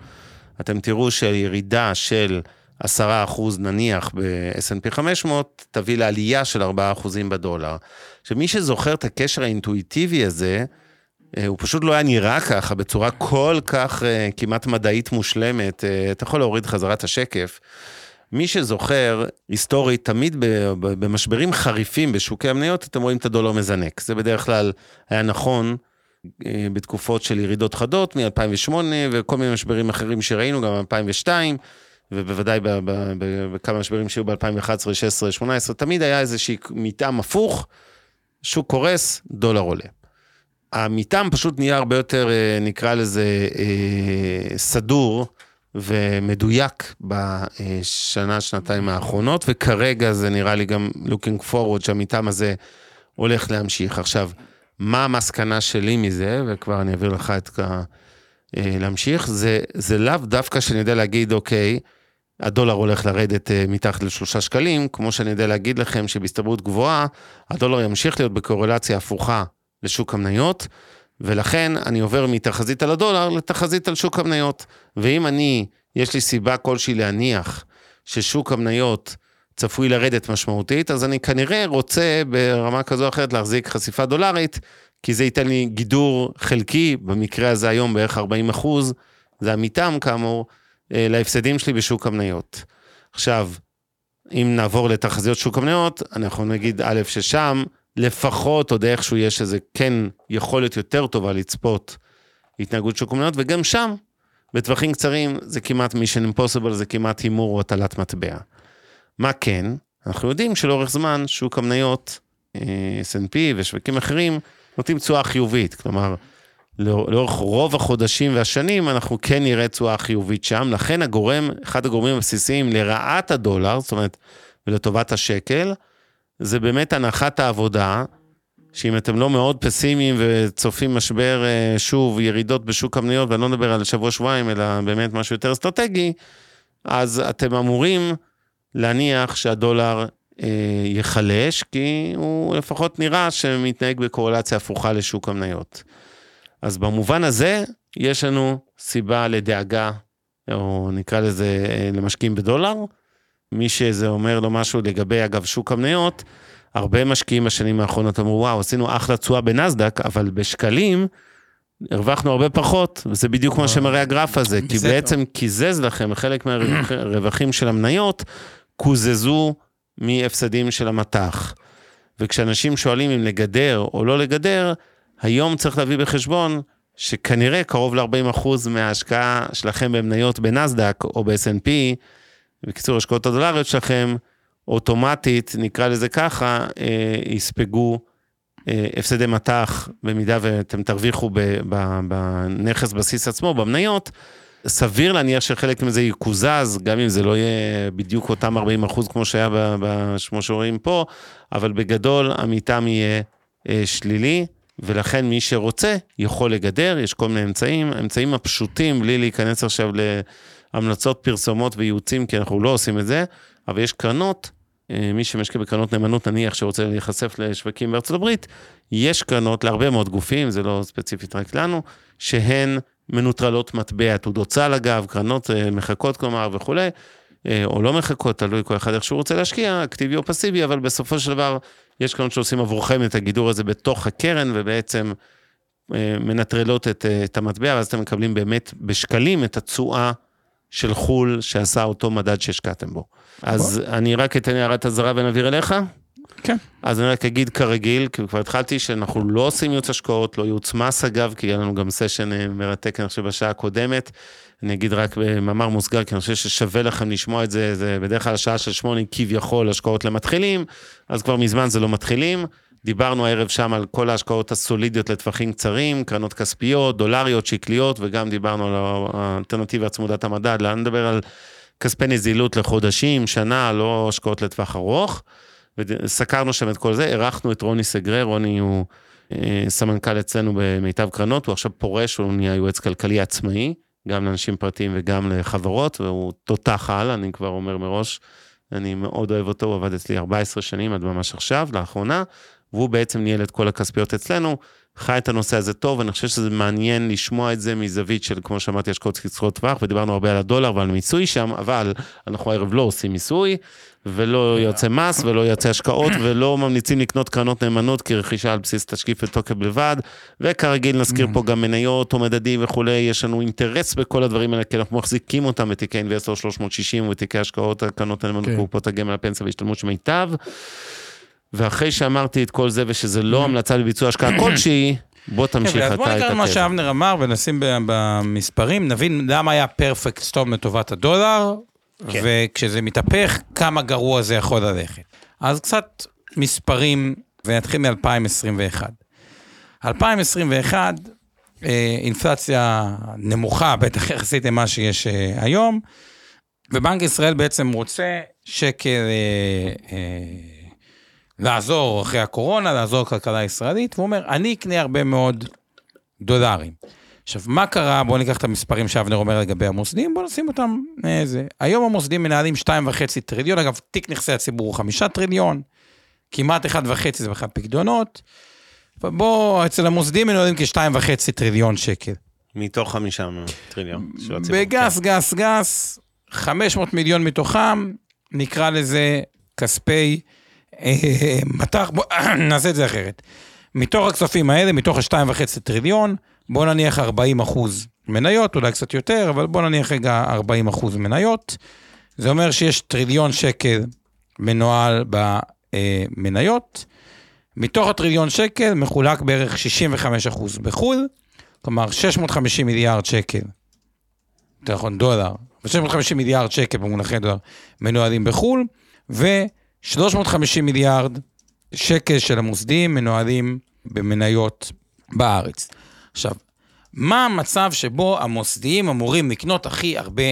אתם תראו שירידה של 10% נניח ב-S&P 500, תביא לעלייה של 4% בדולר. שמי שזוכר את הקשר האינטואיטיבי הזה, אה, הוא פשוט לא היה נראה ככה, בצורה כל כך אה, כמעט מדעית מושלמת. אה, אתה יכול להוריד חזרת השקף. מי שזוכר, היסטורית, תמיד במשברים חריפים בשוקי המניות, אתם רואים את הדולר מזנק. זה בדרך כלל היה נכון בתקופות של ירידות חדות מ-2008 וכל מיני משברים אחרים שראינו, גם ב-2002, ובוודאי בכמה משברים שהיו ב-2011, 2016, 2018, תמיד היה איזשהו מתאם הפוך, שוק קורס, דולר עולה. המתאם פשוט נהיה הרבה יותר, אה, נקרא לזה, אה, סדור ומדויק בשנה, שנתיים האחרונות, וכרגע זה נראה לי גם looking forward שהמתאם הזה הולך להמשיך. עכשיו, מה המסקנה שלי מזה, וכבר אני אעביר לך את ה... אה, להמשיך, זה, זה לאו דווקא שאני יודע להגיד, אוקיי, הדולר הולך לרדת מתחת לשלושה שקלים, כמו שאני יודע להגיד לכם שבהסתברות גבוהה, הדולר ימשיך להיות בקורלציה הפוכה לשוק המניות, ולכן אני עובר מתחזית על הדולר לתחזית על שוק המניות. ואם אני, יש לי סיבה כלשהי להניח ששוק המניות צפוי לרדת משמעותית, אז אני כנראה רוצה ברמה כזו או אחרת להחזיק חשיפה דולרית, כי זה ייתן לי גידור חלקי, במקרה הזה היום בערך 40 אחוז, זה המתאם כאמור, אה, להפסדים שלי בשוק המניות. עכשיו, אם נעבור לתחזיות שוק המניות, אנחנו נגיד א', ששם לפחות עוד איכשהו יש איזה כן יכולת יותר טובה לצפות התנהגות שוק המניות, וגם שם, בטווחים קצרים, זה כמעט מישן אימפוסיבל, זה כמעט הימור או הטלת מטבע. מה כן? אנחנו יודעים שלאורך זמן שוק המניות, אה, S&P ושווקים אחרים, נותנים תשואה חיובית. כלומר, לא, לאורך רוב החודשים והשנים אנחנו כן נראה תשואה חיובית שם, לכן הגורם, אחד הגורמים הבסיסיים לרעת הדולר, זאת אומרת, ולטובת השקל, זה באמת הנחת העבודה, שאם אתם לא מאוד פסימיים וצופים משבר, אה, שוב, ירידות בשוק המניות, ואני לא מדבר על שבוע-שבועיים, אלא באמת משהו יותר אסטרטגי, אז אתם אמורים להניח שהדולר אה, ייחלש, כי הוא לפחות נראה שמתנהג בקורלציה הפוכה לשוק המניות. אז במובן הזה, יש לנו סיבה לדאגה, או נקרא לזה אה, למשקיעים בדולר, מי שזה אומר לו משהו לגבי, אגב, שוק המניות, הרבה משקיעים בשנים האחרונות אמרו, וואו, עשינו אחלה תשואה בנסדק, אבל בשקלים הרווחנו הרבה פחות, וזה בדיוק מה שמראה הגרף הזה, כי בעצם קיזז לכם חלק מהרווחים של המניות, קוזזו מהפסדים של המטח. וכשאנשים שואלים אם לגדר או לא לגדר, היום צריך להביא בחשבון שכנראה קרוב ל-40% מההשקעה שלכם במניות בנסדק או ב-S&P, בקיצור, השקעות הדולריות שלכם, אוטומטית, נקרא לזה ככה, אה, יספגו אה, הפסדי מטח, במידה ואתם תרוויחו בנכס בסיס עצמו, במניות. סביר להניח שחלק מזה יקוזז, גם אם זה לא יהיה בדיוק אותם 40 אחוז כמו שהיה, כמו שרואים פה, אבל בגדול המתאם יהיה אה, שלילי, ולכן מי שרוצה יכול לגדר, יש כל מיני אמצעים, האמצעים הפשוטים, בלי להיכנס עכשיו ל... המלצות פרסומות וייעוצים, כי אנחנו לא עושים את זה, אבל יש קרנות, אה, מי שמשקיע בקרנות נאמנות, נניח שרוצה להיחשף לשווקים בארצות הברית, יש קרנות להרבה מאוד גופים, זה לא ספציפית רק לנו, שהן מנוטרלות מטבע, תעודות צה"ל אגב, קרנות אה, מחכות כלומר וכולי, אה, או לא מחכות, תלוי כל אחד איך שהוא רוצה להשקיע, אקטיבי או פסיבי, אבל בסופו של דבר יש קרנות שעושים עבורכם את הגידור הזה בתוך הקרן, ובעצם מנטרלות את, את המטבע, ואז אתם מקבלים באמת בשקלים את התשואה של חו"ל שעשה אותו מדד שהשקעתם בו. אז אני רק אתן הערת אזהרה ונעביר אליך. כן. אז אני רק אגיד כרגיל, כי כבר התחלתי שאנחנו לא עושים ייעוץ השקעות, לא ייעוץ מס אגב, כי היה לנו גם סשן אה, מרתק, אני חושב, בשעה הקודמת. אני אגיד רק במאמר מוסגר, כי אני חושב ששווה לכם לשמוע את זה, זה בדרך כלל השעה של שמונה כביכול השקעות למתחילים, אז כבר מזמן זה לא מתחילים. דיברנו הערב שם על כל ההשקעות הסולידיות לטווחים קצרים, קרנות כספיות, דולריות, שקליות, וגם דיברנו על האלטרנטיבה צמודת המדד, לאן נדבר על כספי נזילות לחודשים, שנה, לא השקעות לטווח ארוך. וסקרנו שם את כל זה, אירחנו את רוני סגרה, רוני הוא אה, סמנכ"ל אצלנו במיטב קרנות, הוא עכשיו פורש, הוא נהיה יועץ כלכלי עצמאי, גם לאנשים פרטיים וגם לחברות, והוא תותח על, אני כבר אומר מראש, אני מאוד אוהב אותו, הוא עבד אצלי 14 שנים עד ממש עכשיו, לאחרונה, והוא בעצם ניהל את כל הכספיות אצלנו, חי את הנושא הזה טוב, ואני חושב שזה מעניין לשמוע את זה מזווית של, כמו שאמרתי, השקעות קצרות טווח, ודיברנו הרבה על הדולר ועל מיסוי שם, אבל אנחנו הערב לא עושים מיסוי, ולא יוצא מס, ולא יוצא השקעות, ולא ממליצים לקנות קרנות נאמנות כרכישה על בסיס תשקיף ותוקף בלבד, וכרגיל נזכיר פה גם מניות או מדדים וכולי, יש לנו אינטרס בכל הדברים האלה, כי אנחנו מחזיקים אותם בתיקי אינבסטור 360 ותיקי השקעות, קרנות נאמנות, כן. קופות הגמל, הפנסיה והשתלמות של מיטב. ואחרי שאמרתי את כל זה, ושזה לא המלצה לביצוע השקעה כלשהי, בוא תמשיך כן, אז אתה בוא את נקרא מה. שאבנר אמר ונשים ב- במספרים, נבין למה היה פרפקט סטום לטובת הדולר, כן. וכשזה מתהפך, כמה גרוע זה יכול ללכת. אז קצת מספרים, ונתחיל מ-2021. 2021, אה, אינפלציה נמוכה, בטח יחסית למה שיש אה, היום, ובנק ישראל בעצם רוצה שקל אה, אה, לעזור אחרי הקורונה, לעזור לכלכלה הישראלית, והוא אומר, אני אקנה הרבה מאוד דולרים. עכשיו, מה קרה? בואו ניקח את המספרים שאבנר אומר לגבי המוסדים, בואו נשים אותם איזה. היום המוסדים מנהלים 2.5 טריליון, אגב, תיק נכסי הציבור הוא 5 טריליון, כמעט 1.5 זה בכלל פקדונות. בואו, אצל המוסדים מנהלים כ-2.5 טריליון שקל. מתוך חמישה טריליון של הציבור. בגס, גס, גס, 500 מיליון מתוכם, נקרא לזה כספי אה, מטח, בוא נעשה את זה אחרת. מתוך הכספים האלה, מתוך ה-2.5 טריליון, בוא נניח 40 אחוז מניות, אולי קצת יותר, אבל בוא נניח רגע 40 אחוז מניות. זה אומר שיש טריליון שקל מנוהל במניות. מתוך הטריליון שקל מחולק בערך 65 אחוז בחו"ל, כלומר 650 מיליארד שקל יותר נכון דולר, ו-650 מיליארד שקל במונחי דולר מנוהלים בחו"ל, ו-350 מיליארד שקל של המוסדים מנוהלים במניות בארץ. עכשיו, מה המצב שבו המוסדיים אמורים לקנות הכי הרבה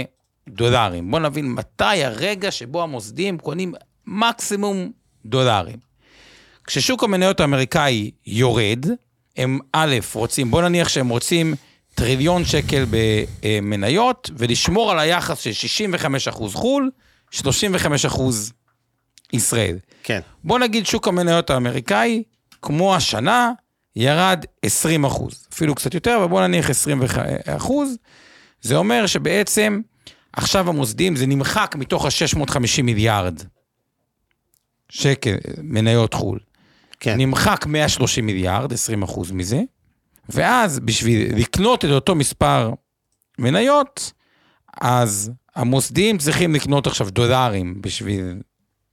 דולרים? בואו נבין מתי הרגע שבו המוסדיים קונים מקסימום דולרים. כששוק המניות האמריקאי יורד, הם א', רוצים, בוא נניח שהם רוצים טריליון שקל במניות, ולשמור על היחס של 65% חו"ל, 35% ישראל. כן. בוא נגיד שוק המניות האמריקאי, כמו השנה, ירד 20 אחוז, אפילו קצת יותר, אבל בוא נניח 20 אחוז. זה אומר שבעצם עכשיו המוסדים, זה נמחק מתוך ה-650 מיליארד שקל מניות חו"ל. כן. נמחק 130 מיליארד, 20 אחוז מזה, ואז בשביל לקנות את אותו מספר מניות, אז המוסדים צריכים לקנות עכשיו דולרים בשביל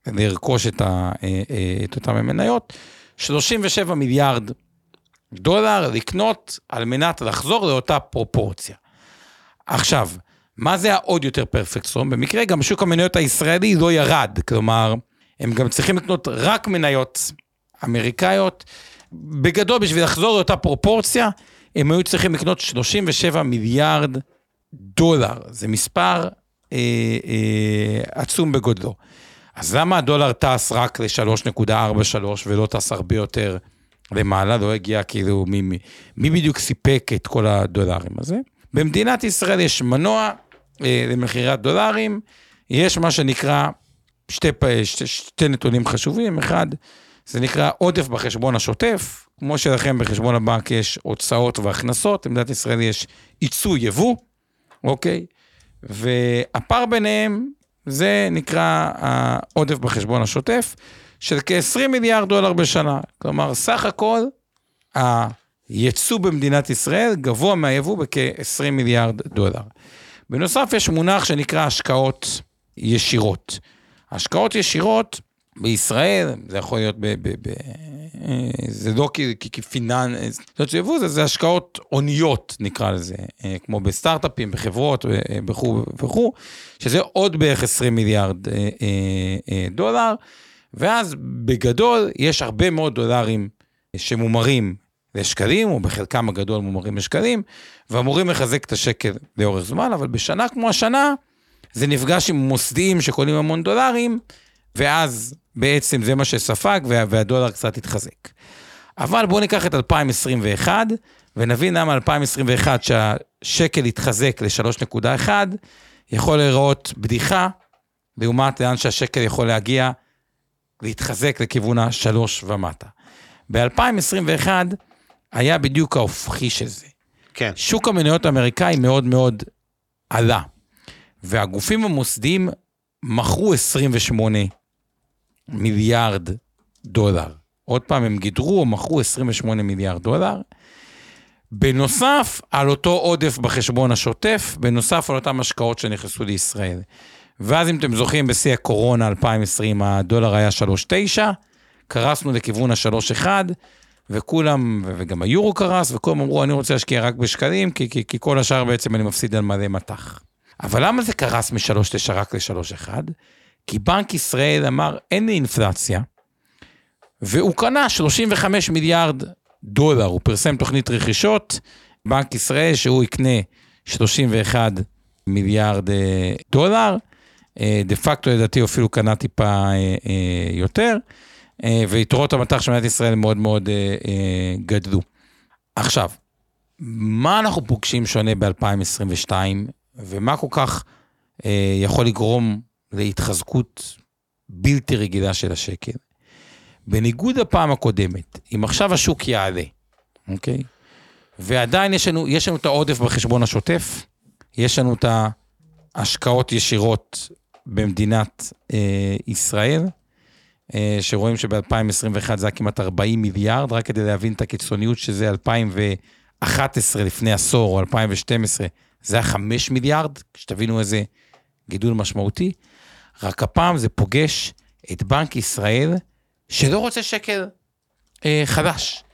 לרכוש את, ה, אה, אה, את אותם המניות, 37 מיליארד דולר לקנות על מנת לחזור לאותה פרופורציה. עכשיו, מה זה העוד יותר פרפקטסום? במקרה גם שוק המניות הישראלי לא ירד, כלומר, הם גם צריכים לקנות רק מניות אמריקאיות. בגדול, בשביל לחזור לאותה פרופורציה, הם היו צריכים לקנות 37 מיליארד דולר. זה מספר אה, אה, עצום בגודלו. אז למה הדולר טס רק ל-3.43 ולא טס הרבה יותר למעלה? לא הגיע כאילו מי, מי, בדיוק סיפק את כל הדולרים הזה? במדינת ישראל יש מנוע אה, למכירת דולרים, יש מה שנקרא שתי, שתי, שתי נתונים חשובים, אחד, זה נקרא עודף בחשבון השוטף, כמו שלכם בחשבון הבנק יש הוצאות והכנסות, במדינת ישראל יש ייצוא יבוא, אוקיי? והפער ביניהם זה נקרא העודף בחשבון השוטף של כ-20 מיליארד דולר בשנה. כלומר, סך הכל הייצוא במדינת ישראל גבוה מהיבוא בכ-20 מיליארד דולר. בנוסף, יש מונח שנקרא השקעות ישירות. השקעות ישירות בישראל, זה יכול להיות זה לא כפינן, זאת אומרת שיבוא זה, זה השקעות הוניות נקרא לזה, אה, כמו בסטארט-אפים, בחברות אה, וכו' וכו', שזה עוד בערך 20 מיליארד דולר, ואז בגדול יש הרבה מאוד דולרים שמומרים לשקלים, או בחלקם הגדול מומרים לשקלים, ואמורים לחזק את השקל לאורך זמן, אבל בשנה כמו השנה, זה נפגש עם מוסדיים שקונים המון דולרים, ואז בעצם זה מה שספג והדולר קצת התחזק. אבל בואו ניקח את 2021 ונבין למה 2021 שהשקל התחזק ל-3.1 יכול להיראות בדיחה לעומת לאן שהשקל יכול להגיע להתחזק לכיוון השלוש ומטה. ב-2021 היה בדיוק ההופכי של זה. כן. שוק המניות האמריקאי מאוד מאוד עלה, והגופים המוסדיים מכרו 28 מיליארד דולר. עוד פעם, הם גידרו או מכרו 28 מיליארד דולר. בנוסף על אותו עודף בחשבון השוטף, בנוסף על אותן השקעות שנכנסו לישראל. ואז אם אתם זוכרים, בשיא הקורונה 2020 הדולר היה 3.9, קרסנו לכיוון ה-3.1, וכולם, וגם היורו קרס, וכולם אמרו, אני רוצה להשקיע רק בשקלים, כי, כי, כי כל השאר בעצם אני מפסיד על מלא מטח. אבל למה זה קרס מ-3.9 רק ל-3.1? כי בנק ישראל אמר, אין לי אינפלציה, והוא קנה 35 מיליארד דולר, הוא פרסם תוכנית רכישות, בנק ישראל שהוא יקנה 31 מיליארד אה, דולר, אה, דה פקטו לדעתי אפילו קנה טיפה אה, יותר, ויתרות המטח של מדינת ישראל מאוד מאוד גדלו. עכשיו, מה אנחנו פוגשים שונה ב-2022, ומה כל כך יכול לגרום להתחזקות בלתי רגילה של השקל. בניגוד לפעם הקודמת, אם עכשיו השוק יעלה, אוקיי? ועדיין יש לנו, יש לנו את העודף בחשבון השוטף, יש לנו את ההשקעות ישירות במדינת אה, ישראל, אה, שרואים שב-2021 זה היה כמעט 40 מיליארד, רק כדי להבין את הקיצוניות שזה 2011 לפני עשור, או 2012, זה היה 5 מיליארד, שתבינו איזה גידול משמעותי. רק הפעם זה פוגש את בנק ישראל, שלא רוצה שקל אה, חדש.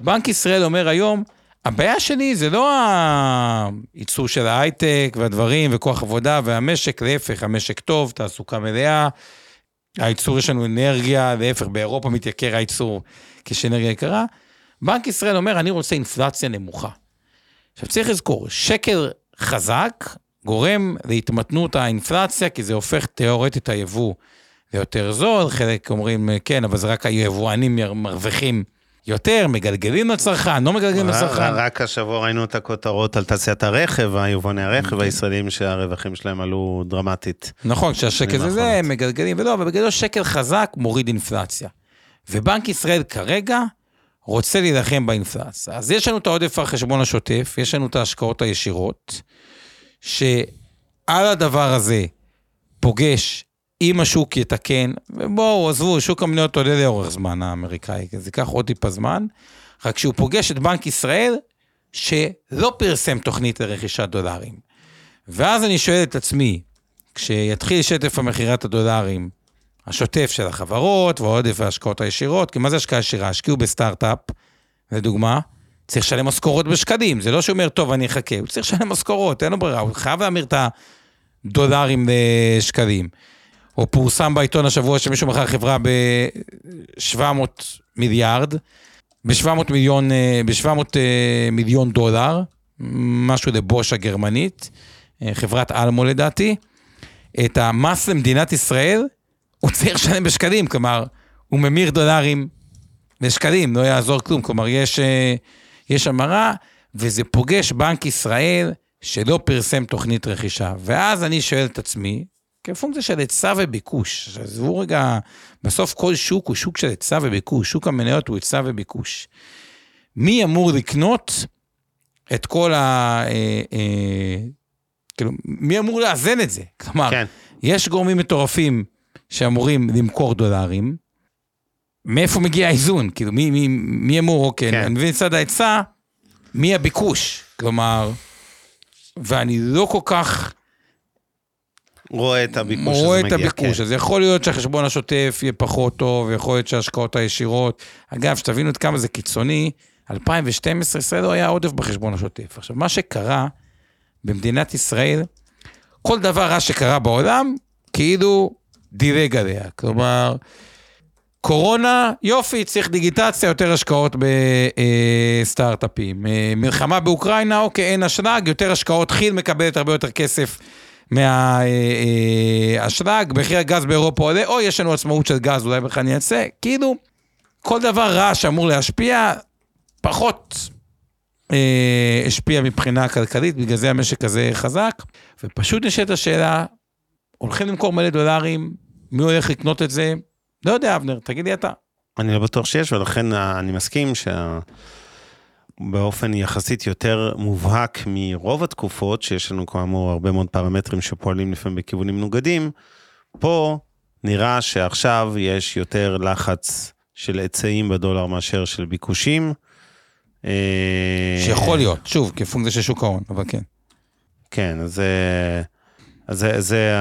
בנק ישראל אומר היום, הבעיה שלי זה לא הייצור של ההייטק והדברים וכוח עבודה והמשק, להפך, המשק טוב, תעסוקה מלאה, הייצור יש לנו אנרגיה, להפך, באירופה מתייקר הייצור כשאנרגיה יקרה. בנק ישראל אומר, אני רוצה אינפלציה נמוכה. עכשיו צריך לזכור, שקל חזק גורם להתמתנות האינפלציה, כי זה הופך תיאורטית את היבוא ליותר זול, חלק אומרים כן, אבל זה רק היבואנים מרוויחים יותר, מגלגלים לצרכן, לא מגלגלים לצרכן. רק השבוע ראינו את הכותרות על תעשיית הרכב, היבואני הרכב אוקיי. הישראלים שהרווחים שלהם עלו דרמטית. נכון, כשהשקל זה זה, הם מגלגלים ולא, אבל בגלל שקל חזק מוריד אינפלציה. ובנק ישראל כרגע רוצה להילחם באינפלציה. אז יש לנו את העודף החשבון השוטף, יש לנו את ההשקעות הישירות. שעל הדבר הזה פוגש, אם השוק יתקן, ובואו, עזבו, שוק המניות עולה לאורך זמן האמריקאי, זה ייקח עוד טיפה זמן, רק שהוא פוגש את בנק ישראל, שלא פרסם תוכנית לרכישת דולרים. ואז אני שואל את עצמי, כשיתחיל שטף המכירת הדולרים, השוטף של החברות ועודף ההשקעות הישירות, כי מה זה השקעה ישירה? השקיעו בסטארט-אפ, לדוגמה, צריך לשלם משכורות בשקלים, זה לא שהוא אומר, טוב, אני אחכה, הוא צריך לשלם משכורות, אין לו ברירה, הוא חייב להמיר את הדולרים לשקלים. או פורסם בעיתון השבוע שמישהו מכר חברה ב-700 מיליארד, ב-700 מיליון, אה, ב-700 אה, מיליון דולר, משהו לבוש הגרמנית, אה, חברת אלמו לדעתי. את המס למדינת ישראל, הוא צריך לשלם בשקלים, כלומר, הוא ממיר דולרים לשקלים, לא יעזור כלום. כלומר, יש... יש המרה, וזה פוגש בנק ישראל שלא פרסם תוכנית רכישה. ואז אני שואל את עצמי, כפונקציה של היצע וביקוש, עזבו רגע, בסוף כל שוק הוא שוק של היצע וביקוש, שוק המניות הוא היצע וביקוש. מי אמור לקנות את כל ה... אה, אה, כאילו, מי אמור לאזן את זה? כלומר, כן. יש גורמים מטורפים שאמורים למכור דולרים, מאיפה מגיע האיזון? כאילו, מי, מי, מי אמור, אוקיי, כן. אני מבין צד ההיצע, מי הביקוש? כלומר, ואני לא כל כך רואה את הביקוש רואה את מגיע. הביקוש, כן. אז יכול להיות שהחשבון השוטף יהיה פחות טוב, יכול להיות שההשקעות הישירות. אגב, שתבינו עד כמה זה קיצוני, 2012 ישראל לא היה עודף בחשבון השוטף. עכשיו, מה שקרה במדינת ישראל, כל דבר רע שקרה בעולם, כאילו דירג עליה. כלומר, קורונה, יופי, צריך דיגיטציה, יותר השקעות בסטארט-אפים. אה, מלחמה באוקראינה, אוקיי, אין אשלג, יותר השקעות, כי"ל מקבלת הרבה יותר כסף מהאשלג, מחיר הגז באירופה עולה, או יש לנו עצמאות של גז, אולי בכלל נייצא. כאילו, כל דבר רע שאמור להשפיע, פחות אה, השפיע מבחינה כלכלית, בגלל זה המשק הזה חזק. ופשוט נשאלת השאלה, הולכים למכור מלא דולרים, מי הולך לקנות את זה? לא יודע, אבנר, תגיד לי אתה. אני לא בטוח שיש, ולכן אה, אני מסכים שבאופן יחסית יותר מובהק מרוב התקופות, שיש לנו כאמור הרבה מאוד פרמטרים שפועלים לפעמים בכיוונים מנוגדים, פה נראה שעכשיו יש יותר לחץ של היצעים בדולר מאשר של ביקושים. אה, שיכול להיות, שוב, כפונקציה של שוק ההון, אבל כן. כן, אז זה, זה, זה,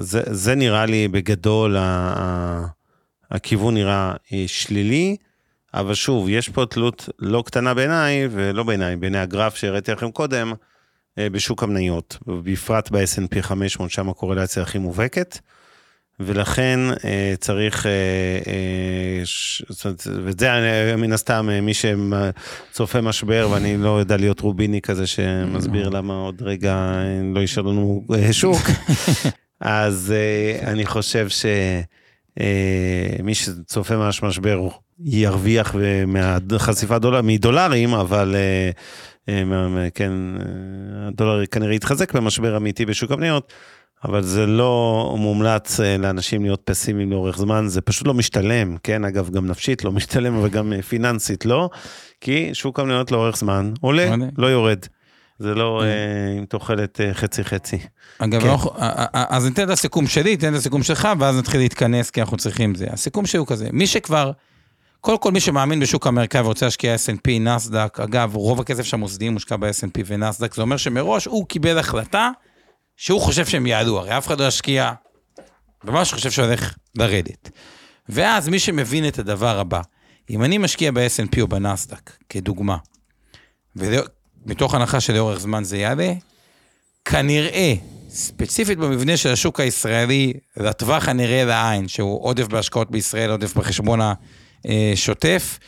זה, זה נראה לי בגדול, ה- הכיוון נראה אה, שלילי, אבל שוב, יש פה תלות לא קטנה בעיניי, ולא בעיניי, בעיני הגרף שהראיתי לכם קודם, אה, בשוק המניות, בפרט ב-S&P 500, שם הקורלציה הכי מובהקת. ולכן אה, צריך, ש- וזה מן הסתם מי שצופה משבר ואני לא יודע להיות רוביני כזה שמסביר למה עוד רגע לא יישאר לנו שוק, אז אני חושב שמי שצופה ממש משבר ירוויח מהחשיפה דולר, מדולרים, אבל אה, אה, כן, אה, הדולר כנראה יתחזק במשבר אמיתי בשוק המניות. אבל זה לא מומלץ אה, לאנשים להיות פסימיים לאורך זמן, זה פשוט לא משתלם, כן? אגב, גם נפשית לא משתלם, אבל גם אה, פיננסית לא, כי שוק המניות לאורך זמן עולה. לא יורד. זה לא אה, עם תוחלת אה, חצי-חצי. אגב, כן. אז ניתן את הסיכום שלי, ניתן את הסיכום שלך, ואז נתחיל להתכנס, כי אנחנו צריכים זה. הסיכום שלי הוא כזה, מי שכבר, קודם כל מי שמאמין בשוק האמריקאי ורוצה להשקיע S&P, נסדק, אגב, רוב הכסף של המוסדיים מושקע ב-S&P ונסדק, זה אומר שמראש הוא קיבל החלטה שהוא חושב שהם יעלו, הרי אף אחד לא ישקיע במה שחושב שהולך לרדת. ואז מי שמבין את הדבר הבא, אם אני משקיע ב-S&P או בנסדק, כדוגמה, ומתוך הנחה שלאורך זמן זה יעלה, כנראה, ספציפית במבנה של השוק הישראלי, לטווח הנראה לעין, שהוא עודף בהשקעות בישראל, עודף בחשבון השוטף,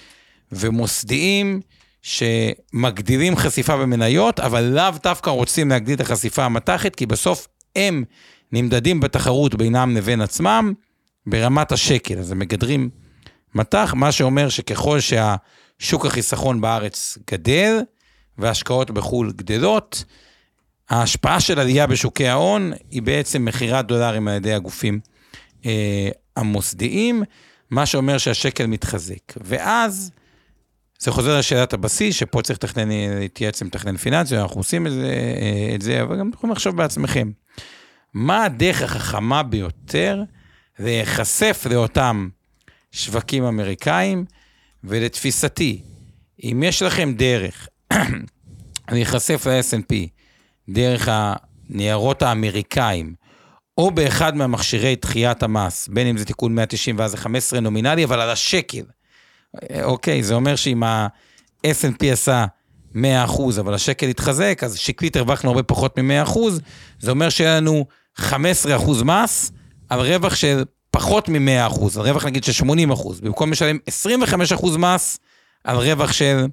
ומוסדיים שמגדילים חשיפה במניות, אבל לאו דווקא רוצים להגדיל את החשיפה המתכת, כי בסוף הם נמדדים בתחרות בינם לבין עצמם ברמת השקל. אז הם מגדרים מטח, מה שאומר שככל שהשוק החיסכון בארץ גדל, וההשקעות בחו"ל גדלות, ההשפעה של עלייה בשוקי ההון היא בעצם מכירת דולרים על ידי הגופים אה, המוסדיים, מה שאומר שהשקל מתחזק. ואז זה חוזר לשאלת הבסיס, שפה צריך לתכנן, להתייעץ עם מתכנן פיננסי, אנחנו עושים את זה, אה, את זה, אבל גם יכולים לחשוב בעצמכם. מה הדרך החכמה ביותר להיחשף לאותם שווקים אמריקאים, ולתפיסתי, אם יש לכם דרך להיחשף ל-S&P דרך הניירות האמריקאים, או באחד מהמכשירי דחיית המס, בין אם זה תיקון 190 ואז זה 15 נומינלי, אבל על השקל. אה, אוקיי, זה אומר שאם ה-S&P עשה 100%, אבל השקל התחזק, אז שקלית הרווחנו הרבה פחות מ-100%, זה אומר שיהיה לנו 15% מס על רווח של פחות מ-100%, על רווח נגיד של 80%, במקום לשלם 25% מס על רווח של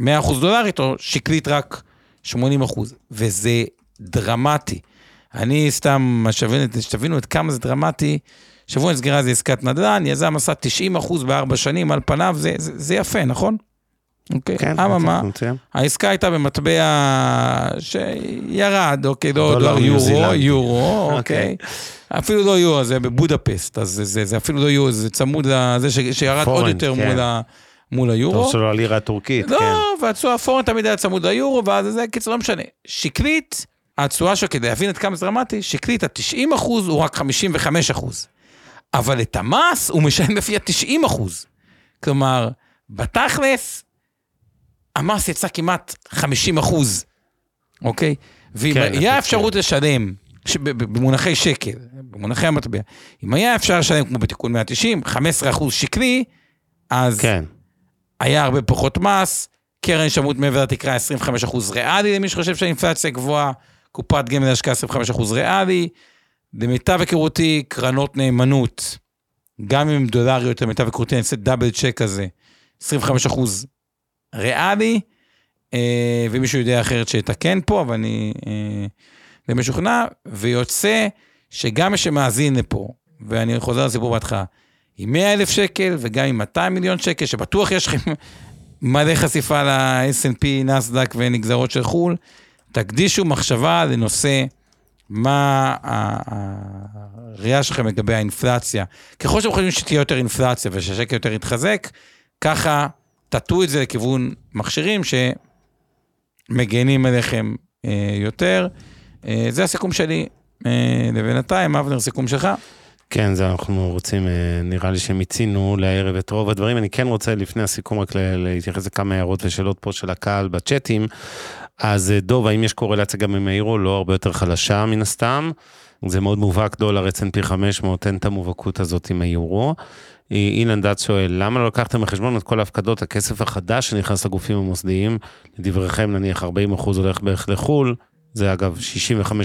100% דולרית, או שקלית רק 80%, וזה דרמטי. אני סתם, שתבינו, עד כמה זה דרמטי, שבוע נסגרה איזה עסקת נדל"ן, יזם עשה 90% בארבע שנים, על פניו זה, זה, זה יפה, נכון? אוקיי, כן, אממה, מצוין. העסקה הייתה במטבע שירד, אוקיי, לא דולר דולר יורו. יורו, אוקיי. אוקיי. אפילו לא יורו, זה בבודפסט, אז זה, זה, זה אפילו לא יורו, זה צמוד לזה שירד עוד פורן, יותר כן. מול, ה, מול היורו. טוב שלא הלירה הטורקית, לא, כן. והתשואה הפורן תמיד היה צמוד ליורו, ואז זה, קיצור, לא משנה. שקלית, התשואה שלו, כדי להבין עד כמה זה דרמטי, שקלית ה-90 אחוז הוא רק 55 אחוז. אבל את המס הוא משלם לפי ה-90 אחוז. כלומר, בתכלס, המס יצא כמעט 50 אחוז, אוקיי? ואם כן, היה אפקטיבי. אפשרות לשלם ב- ב- במונחי שקל, במונחי המטבע. אם היה אפשר לשלם כמו בתיקון 190, 15% שקלי, אז כן. היה הרבה פחות מס, קרן שמות מעבר לתקרה 25% ריאלי למי שחושב שהאינפלציה גבוהה, קופת גמל להשקעה 25% ריאלי. למיטב היכרותי, קרנות נאמנות, גם אם דולריות, למיטב היכרותי, אני אעשה דאבל צ'ק כזה, 25% ריאלי, אה, ומישהו יודע אחרת שיתקן פה, אבל אני אה, די משוכנע, ויוצא שגם מי שמאזין לפה, ואני חוזר לסיפור בהתחלה, עם 100 אלף שקל וגם עם 200 מיליון שקל, שבטוח יש לכם מלא חשיפה ל-S&P, נסדק ונגזרות של חו"ל, תקדישו מחשבה לנושא מה הראייה שלכם לגבי האינפלציה. ככל שאתם חושבים שתהיה יותר אינפלציה ושהשקל יותר יתחזק, ככה תטו את זה לכיוון מכשירים שמגנים עליכם אה, יותר. אה, זה הסיכום שלי אה, לבינתיים, אבנר, סיכום שלך. כן, זה אנחנו רוצים, אה, נראה לי שמיצינו לערב את רוב הדברים. אני כן רוצה לפני הסיכום רק להתייחס לכמה הערות ושאלות פה של הקהל בצ'אטים. אז אה, דוב, האם יש קורלציה גם עם האירו? לא הרבה יותר חלשה מן הסתם. זה מאוד מובהק, דולר S&P 500, אין את המובהקות הזאת עם. אה, אילן דת שואל, למה לא לקחתם בחשבון את כל ההפקדות, הכסף החדש שנכנס לגופים המוסדיים? לדבריכם, נניח 40% הולך בערך לחו"ל, זה אגב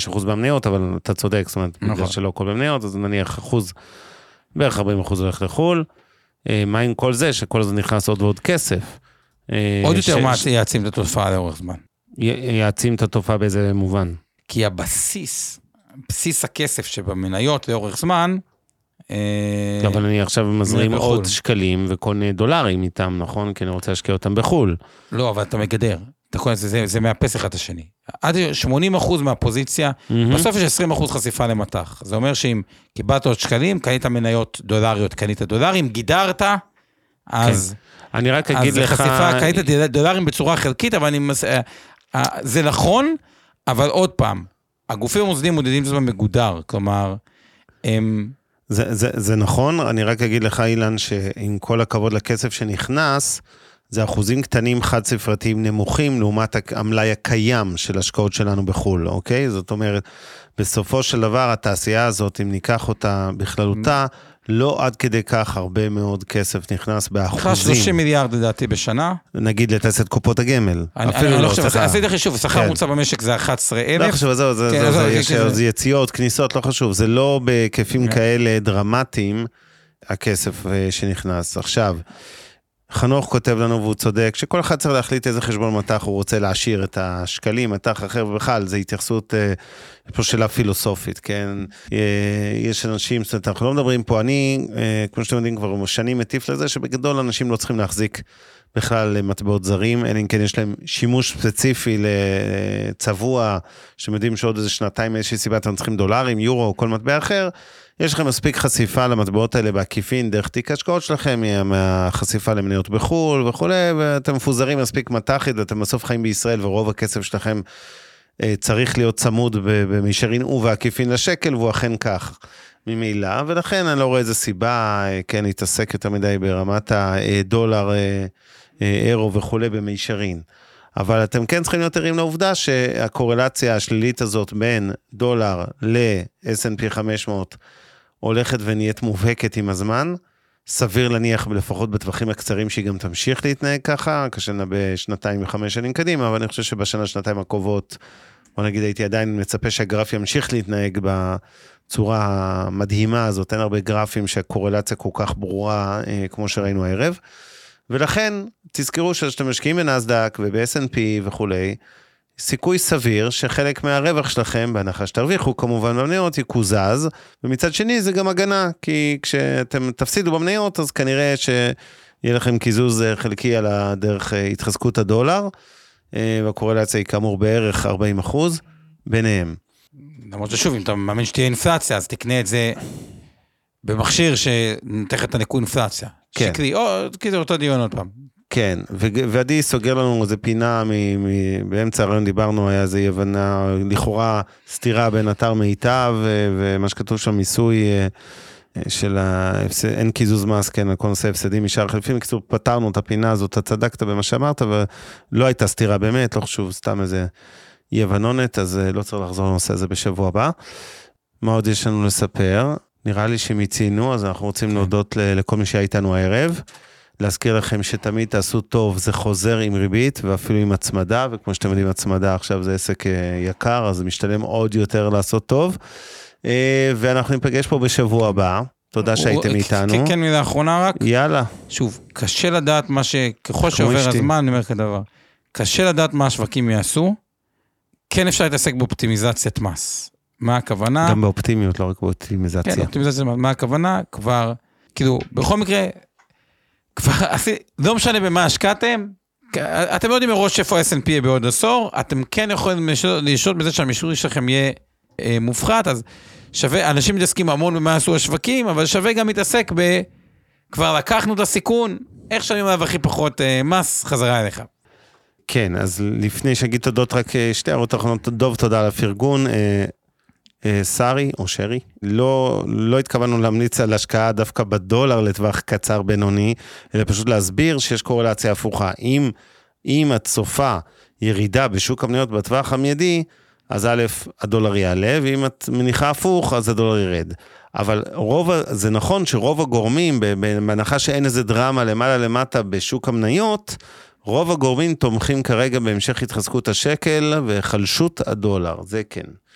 65% במניות, אבל אתה צודק, זאת אומרת, נכון. בגלל שלא הכל במניות, אז נניח אחוז, בערך 40% הולך לחו"ל. אה, מה עם כל זה, שכל הזמן נכנס עוד ועוד כסף? אה, עוד יותר ש- מה ש- יעצים את התופעה לאורך זמן. י- יעצים את התופעה באיזה מובן. כי הבסיס, בסיס הכסף שבמניות לאורך זמן, אה, אבל אני עכשיו מזרים בחו"ל. עוד שקלים וקונה דולרים איתם, נכון? כי אני רוצה להשקיע אותם בחו"ל. לא, אבל אתה מגדר. אתה קורא לזה, זה, זה מאפס אחד את השני. עד 80% מהפוזיציה, מהמם. בסוף יש 20% חשיפה למטח. זה אומר שאם קיבלת עוד שקלים, קנית מניות דולריות, קנית דולרים, גידרת, אז, אני רק אז אגיד זה לך... חשיפה, קנית דול- דולרים בצורה חלקית, אבל אני... מס- אה, אה, זה נכון, אבל עוד פעם, הגופים המוסדיים מודדים את עצמם מגודר, כלומר, הם... זה, זה, זה נכון, אני רק אגיד לך, אילן, שעם כל הכבוד לכסף שנכנס, זה אחוזים קטנים חד ספרתיים נמוכים לעומת המלאי הקיים של השקעות שלנו בחו"ל, אוקיי? זאת אומרת, בסופו של דבר התעשייה הזאת, אם ניקח אותה בכללותה, לא עד כדי כך הרבה מאוד כסף נכנס באחוזים. 30 מיליארד לדעתי בשנה. נגיד לתעשיית קופות הגמל. אני, אפילו אני לא, לא חושב, סליחה. עשיתי חישוב, שכר כן. ממוצע במשק זה 11,000. לא חשוב, זהו, זה, כן, זה, זה, כי יש זה יציאות, כניסות, לא חשוב, זה לא בהיקפים כן. כאלה דרמטיים, הכסף אה, שנכנס. עכשיו, חנוך כותב לנו, והוא צודק, שכל אחד צריך להחליט איזה חשבון מטח הוא רוצה להשאיר את השקלים, מטח אחר, ובכלל, זו התייחסות, אה, יש פה שאלה פילוסופית, כן? אה, יש אנשים, זאת אומרת, אנחנו לא מדברים פה, אני, אה, כמו שאתם יודעים, כבר שנים מטיף לזה, שבגדול אנשים לא צריכים להחזיק בכלל מטבעות זרים, אלא אם כן יש להם שימוש ספציפי לצבוע, שאתם יודעים שעוד איזה שנתיים מאיזושהי סיבה אתם צריכים דולרים, יורו או כל מטבע אחר, יש לכם מספיק חשיפה למטבעות האלה בעקיפין דרך תיק ההשקעות שלכם, מה- מהחשיפה למניות בחו"ל וכולי, ואתם מפוזרים מספיק מט"חית ואתם בסוף חיים בישראל ורוב הכסף שלכם אה, צריך להיות צמוד במישרין ובעקיפין לשקל, והוא אכן כך. ממילא, ולכן אני לא רואה איזה סיבה, אה, כן, להתעסק יותר מדי ברמת הדולר, אה, אירו וכולי במישרין. אבל אתם כן צריכים להיות ערים לעובדה שהקורלציה השלילית הזאת בין דולר ל-S&P 500 הולכת ונהיית מובהקת עם הזמן. סביר להניח, לפחות בטווחים הקצרים, שהיא גם תמשיך להתנהג ככה, קשה לנבא בשנתיים וחמש שנים קדימה, אבל אני חושב שבשנה, שנתיים הקרובות, בוא נגיד, הייתי עדיין מצפה שהגרף ימשיך להתנהג בצורה המדהימה הזאת. אין הרבה גרפים שהקורלציה כל כך ברורה אה, כמו שראינו הערב. ולכן, תזכרו שכשאתם משקיעים בנסדק וב-S&P וכולי, סיכוי סביר שחלק מהרווח שלכם, בהנחה שתרוויחו כמובן במניות, יקוזז, ומצד שני זה גם הגנה, כי כשאתם תפסידו במניות, אז כנראה שיהיה לכם קיזוז אה, חלקי על הדרך אה, התחזקות הדולר, אה, והקורלציה היא כאמור בערך 40 אחוז ביניהם. למרות ששוב, אם אתה מאמין שתהיה אינפלציה, אז תקנה את זה במכשיר שנותן לך את הניקוי אינפלציה. כן. שקלי, או, זה אותו דיון עוד פעם. כן, ועדי סוגר לנו איזה פינה, מ- מ- באמצע הרעיון דיברנו, היה איזה אי הבנה, לכאורה סתירה בין אתר מיטב ו- ומה שכתוב שם מיסוי אה, אה, של ההפסד, אין קיזוז מס, כן, על כל נושא הפסדים משאר חלפים. בקיצור, פתרנו את הפינה הזאת, אתה צדקת במה שאמרת, ולא הייתה סתירה באמת, לא חשוב, סתם איזה אי הבנונת, אז אה, לא צריך לחזור לנושא הזה בשבוע הבא. מה עוד יש לנו לספר? נראה לי שמיצינו, אז אנחנו רוצים להודות ל- לכל מי שהיה איתנו הערב. להזכיר לכם שתמיד תעשו טוב, זה חוזר עם ריבית ואפילו עם הצמדה, וכמו שאתם יודעים, הצמדה עכשיו זה עסק אה, יקר, אז זה משתלם עוד יותר לעשות טוב. אה, ואנחנו ניפגש פה בשבוע הבא. תודה שהייתם הוא- איתנו. כן, כן, מילה אחרונה רק. יאללה. שוב, קשה לדעת מה ש... ככל שעובר. הזמן, אני אומר כזה דבר. קשה לדעת מה השווקים יעשו. כן אפשר להתעסק באופטימיזציית מס. מה הכוונה? גם באופטימיות, לא רק כן, באופטימיזציה. אופטימיזציה, מה הכוונה? כבר, כאילו, בכל מקרה, כבר, עשי- לא משנה במה השקעתם, אתם לא יודעים מראש איפה ה-S&P יהיה בעוד עשור, אתם כן יכולים לשלוט בזה שהמישור שלכם יהיה אה, מופחת, אז שווה, אנשים מתעסקים המון במה עשו השווקים, אבל שווה גם להתעסק ב... כבר לקחנו את הסיכון, איך שאני עליו הכי פחות אה, מס, חזרה אליך. כן, אז לפני שאגיד תודות, רק אה, שתי הערות אחרונות. דוב, תודה על הפרגון. אה, אה, או שרי, לא, לא התכוונו להמליץ על השקעה דווקא בדולר לטווח קצר בינוני, אלא פשוט להסביר שיש קורלציה הפוכה. אם, אם את צופה ירידה בשוק המניות בטווח המיידי, אז א', הדולר יעלה, ואם את מניחה הפוך, אז הדולר ירד. אבל רוב, זה נכון שרוב הגורמים, בהנחה שאין איזה דרמה למעלה למטה בשוק המניות, רוב הגורמים תומכים כרגע בהמשך התחזקות השקל וחלשות הדולר, זה כן.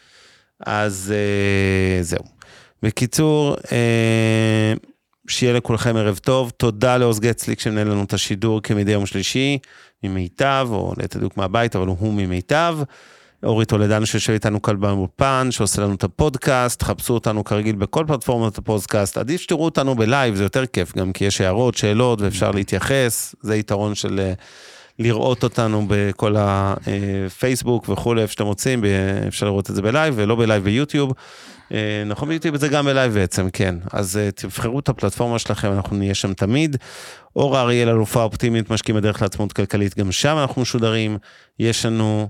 אז אה, זהו. בקיצור, אה, שיהיה לכולכם ערב טוב. תודה לעוז גצליק שמנהל לנו את השידור כמדי יום שלישי, ממיטב, או ליתר דיוק מהבית, אבל הוא ממיטב. אורי טולדן שיושב איתנו כאן באולפן, שעושה לנו את הפודקאסט, חפשו אותנו כרגיל בכל פלטפורמות הפודקאסט. עדיף שתראו אותנו בלייב, זה יותר כיף, גם כי יש הערות, שאלות, ואפשר להתייחס. זה יתרון של אה, לראות אותנו בכל הפייסבוק וכולי, איפה שאתם רוצים, אפשר לראות את זה בלייב, ולא בלייב ביוטיוב. אה, נכון, ביוטיוב זה גם בלייב בעצם, כן. אז אה, תבחרו את הפלטפורמה שלכם, אנחנו נהיה שם תמיד. אורה אריאל, אלופה אופטימית, משקיעים בדרך לעצמאות כלכלית, גם שם אנחנו משודרים. יש לנו...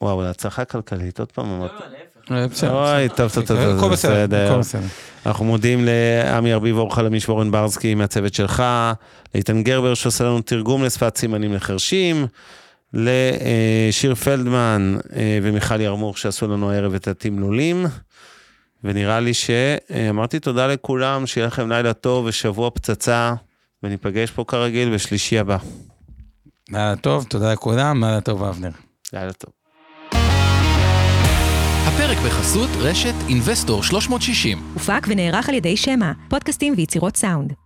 וואו, להצלחה כלכלית, עוד פעם אמרתי. אה, בסדר, אוי. טוב, טוב, טוב, הכל טוב, בסדר. אנחנו מודים לעמי ארביב אור חלמיש ואורן ברסקי מהצוות שלך, לאיתן גרבר שעושה לנו תרגום לשפת סימנים לחרשים, לשיר פלדמן אה, ומיכל ירמוך שעשו לנו הערב את התמלולים, ונראה לי שאמרתי תודה לכולם, שיהיה לכם לילה טוב ושבוע פצצה, וניפגש פה כרגיל בשלישי הבא. לילה טוב, תודה לכולם, לילה טוב אבנר. לילה טוב. הפרק בחסות רשת אינבסטור 360. הופק ונערך על ידי שמע, פודקאסטים ויצירות סאונד.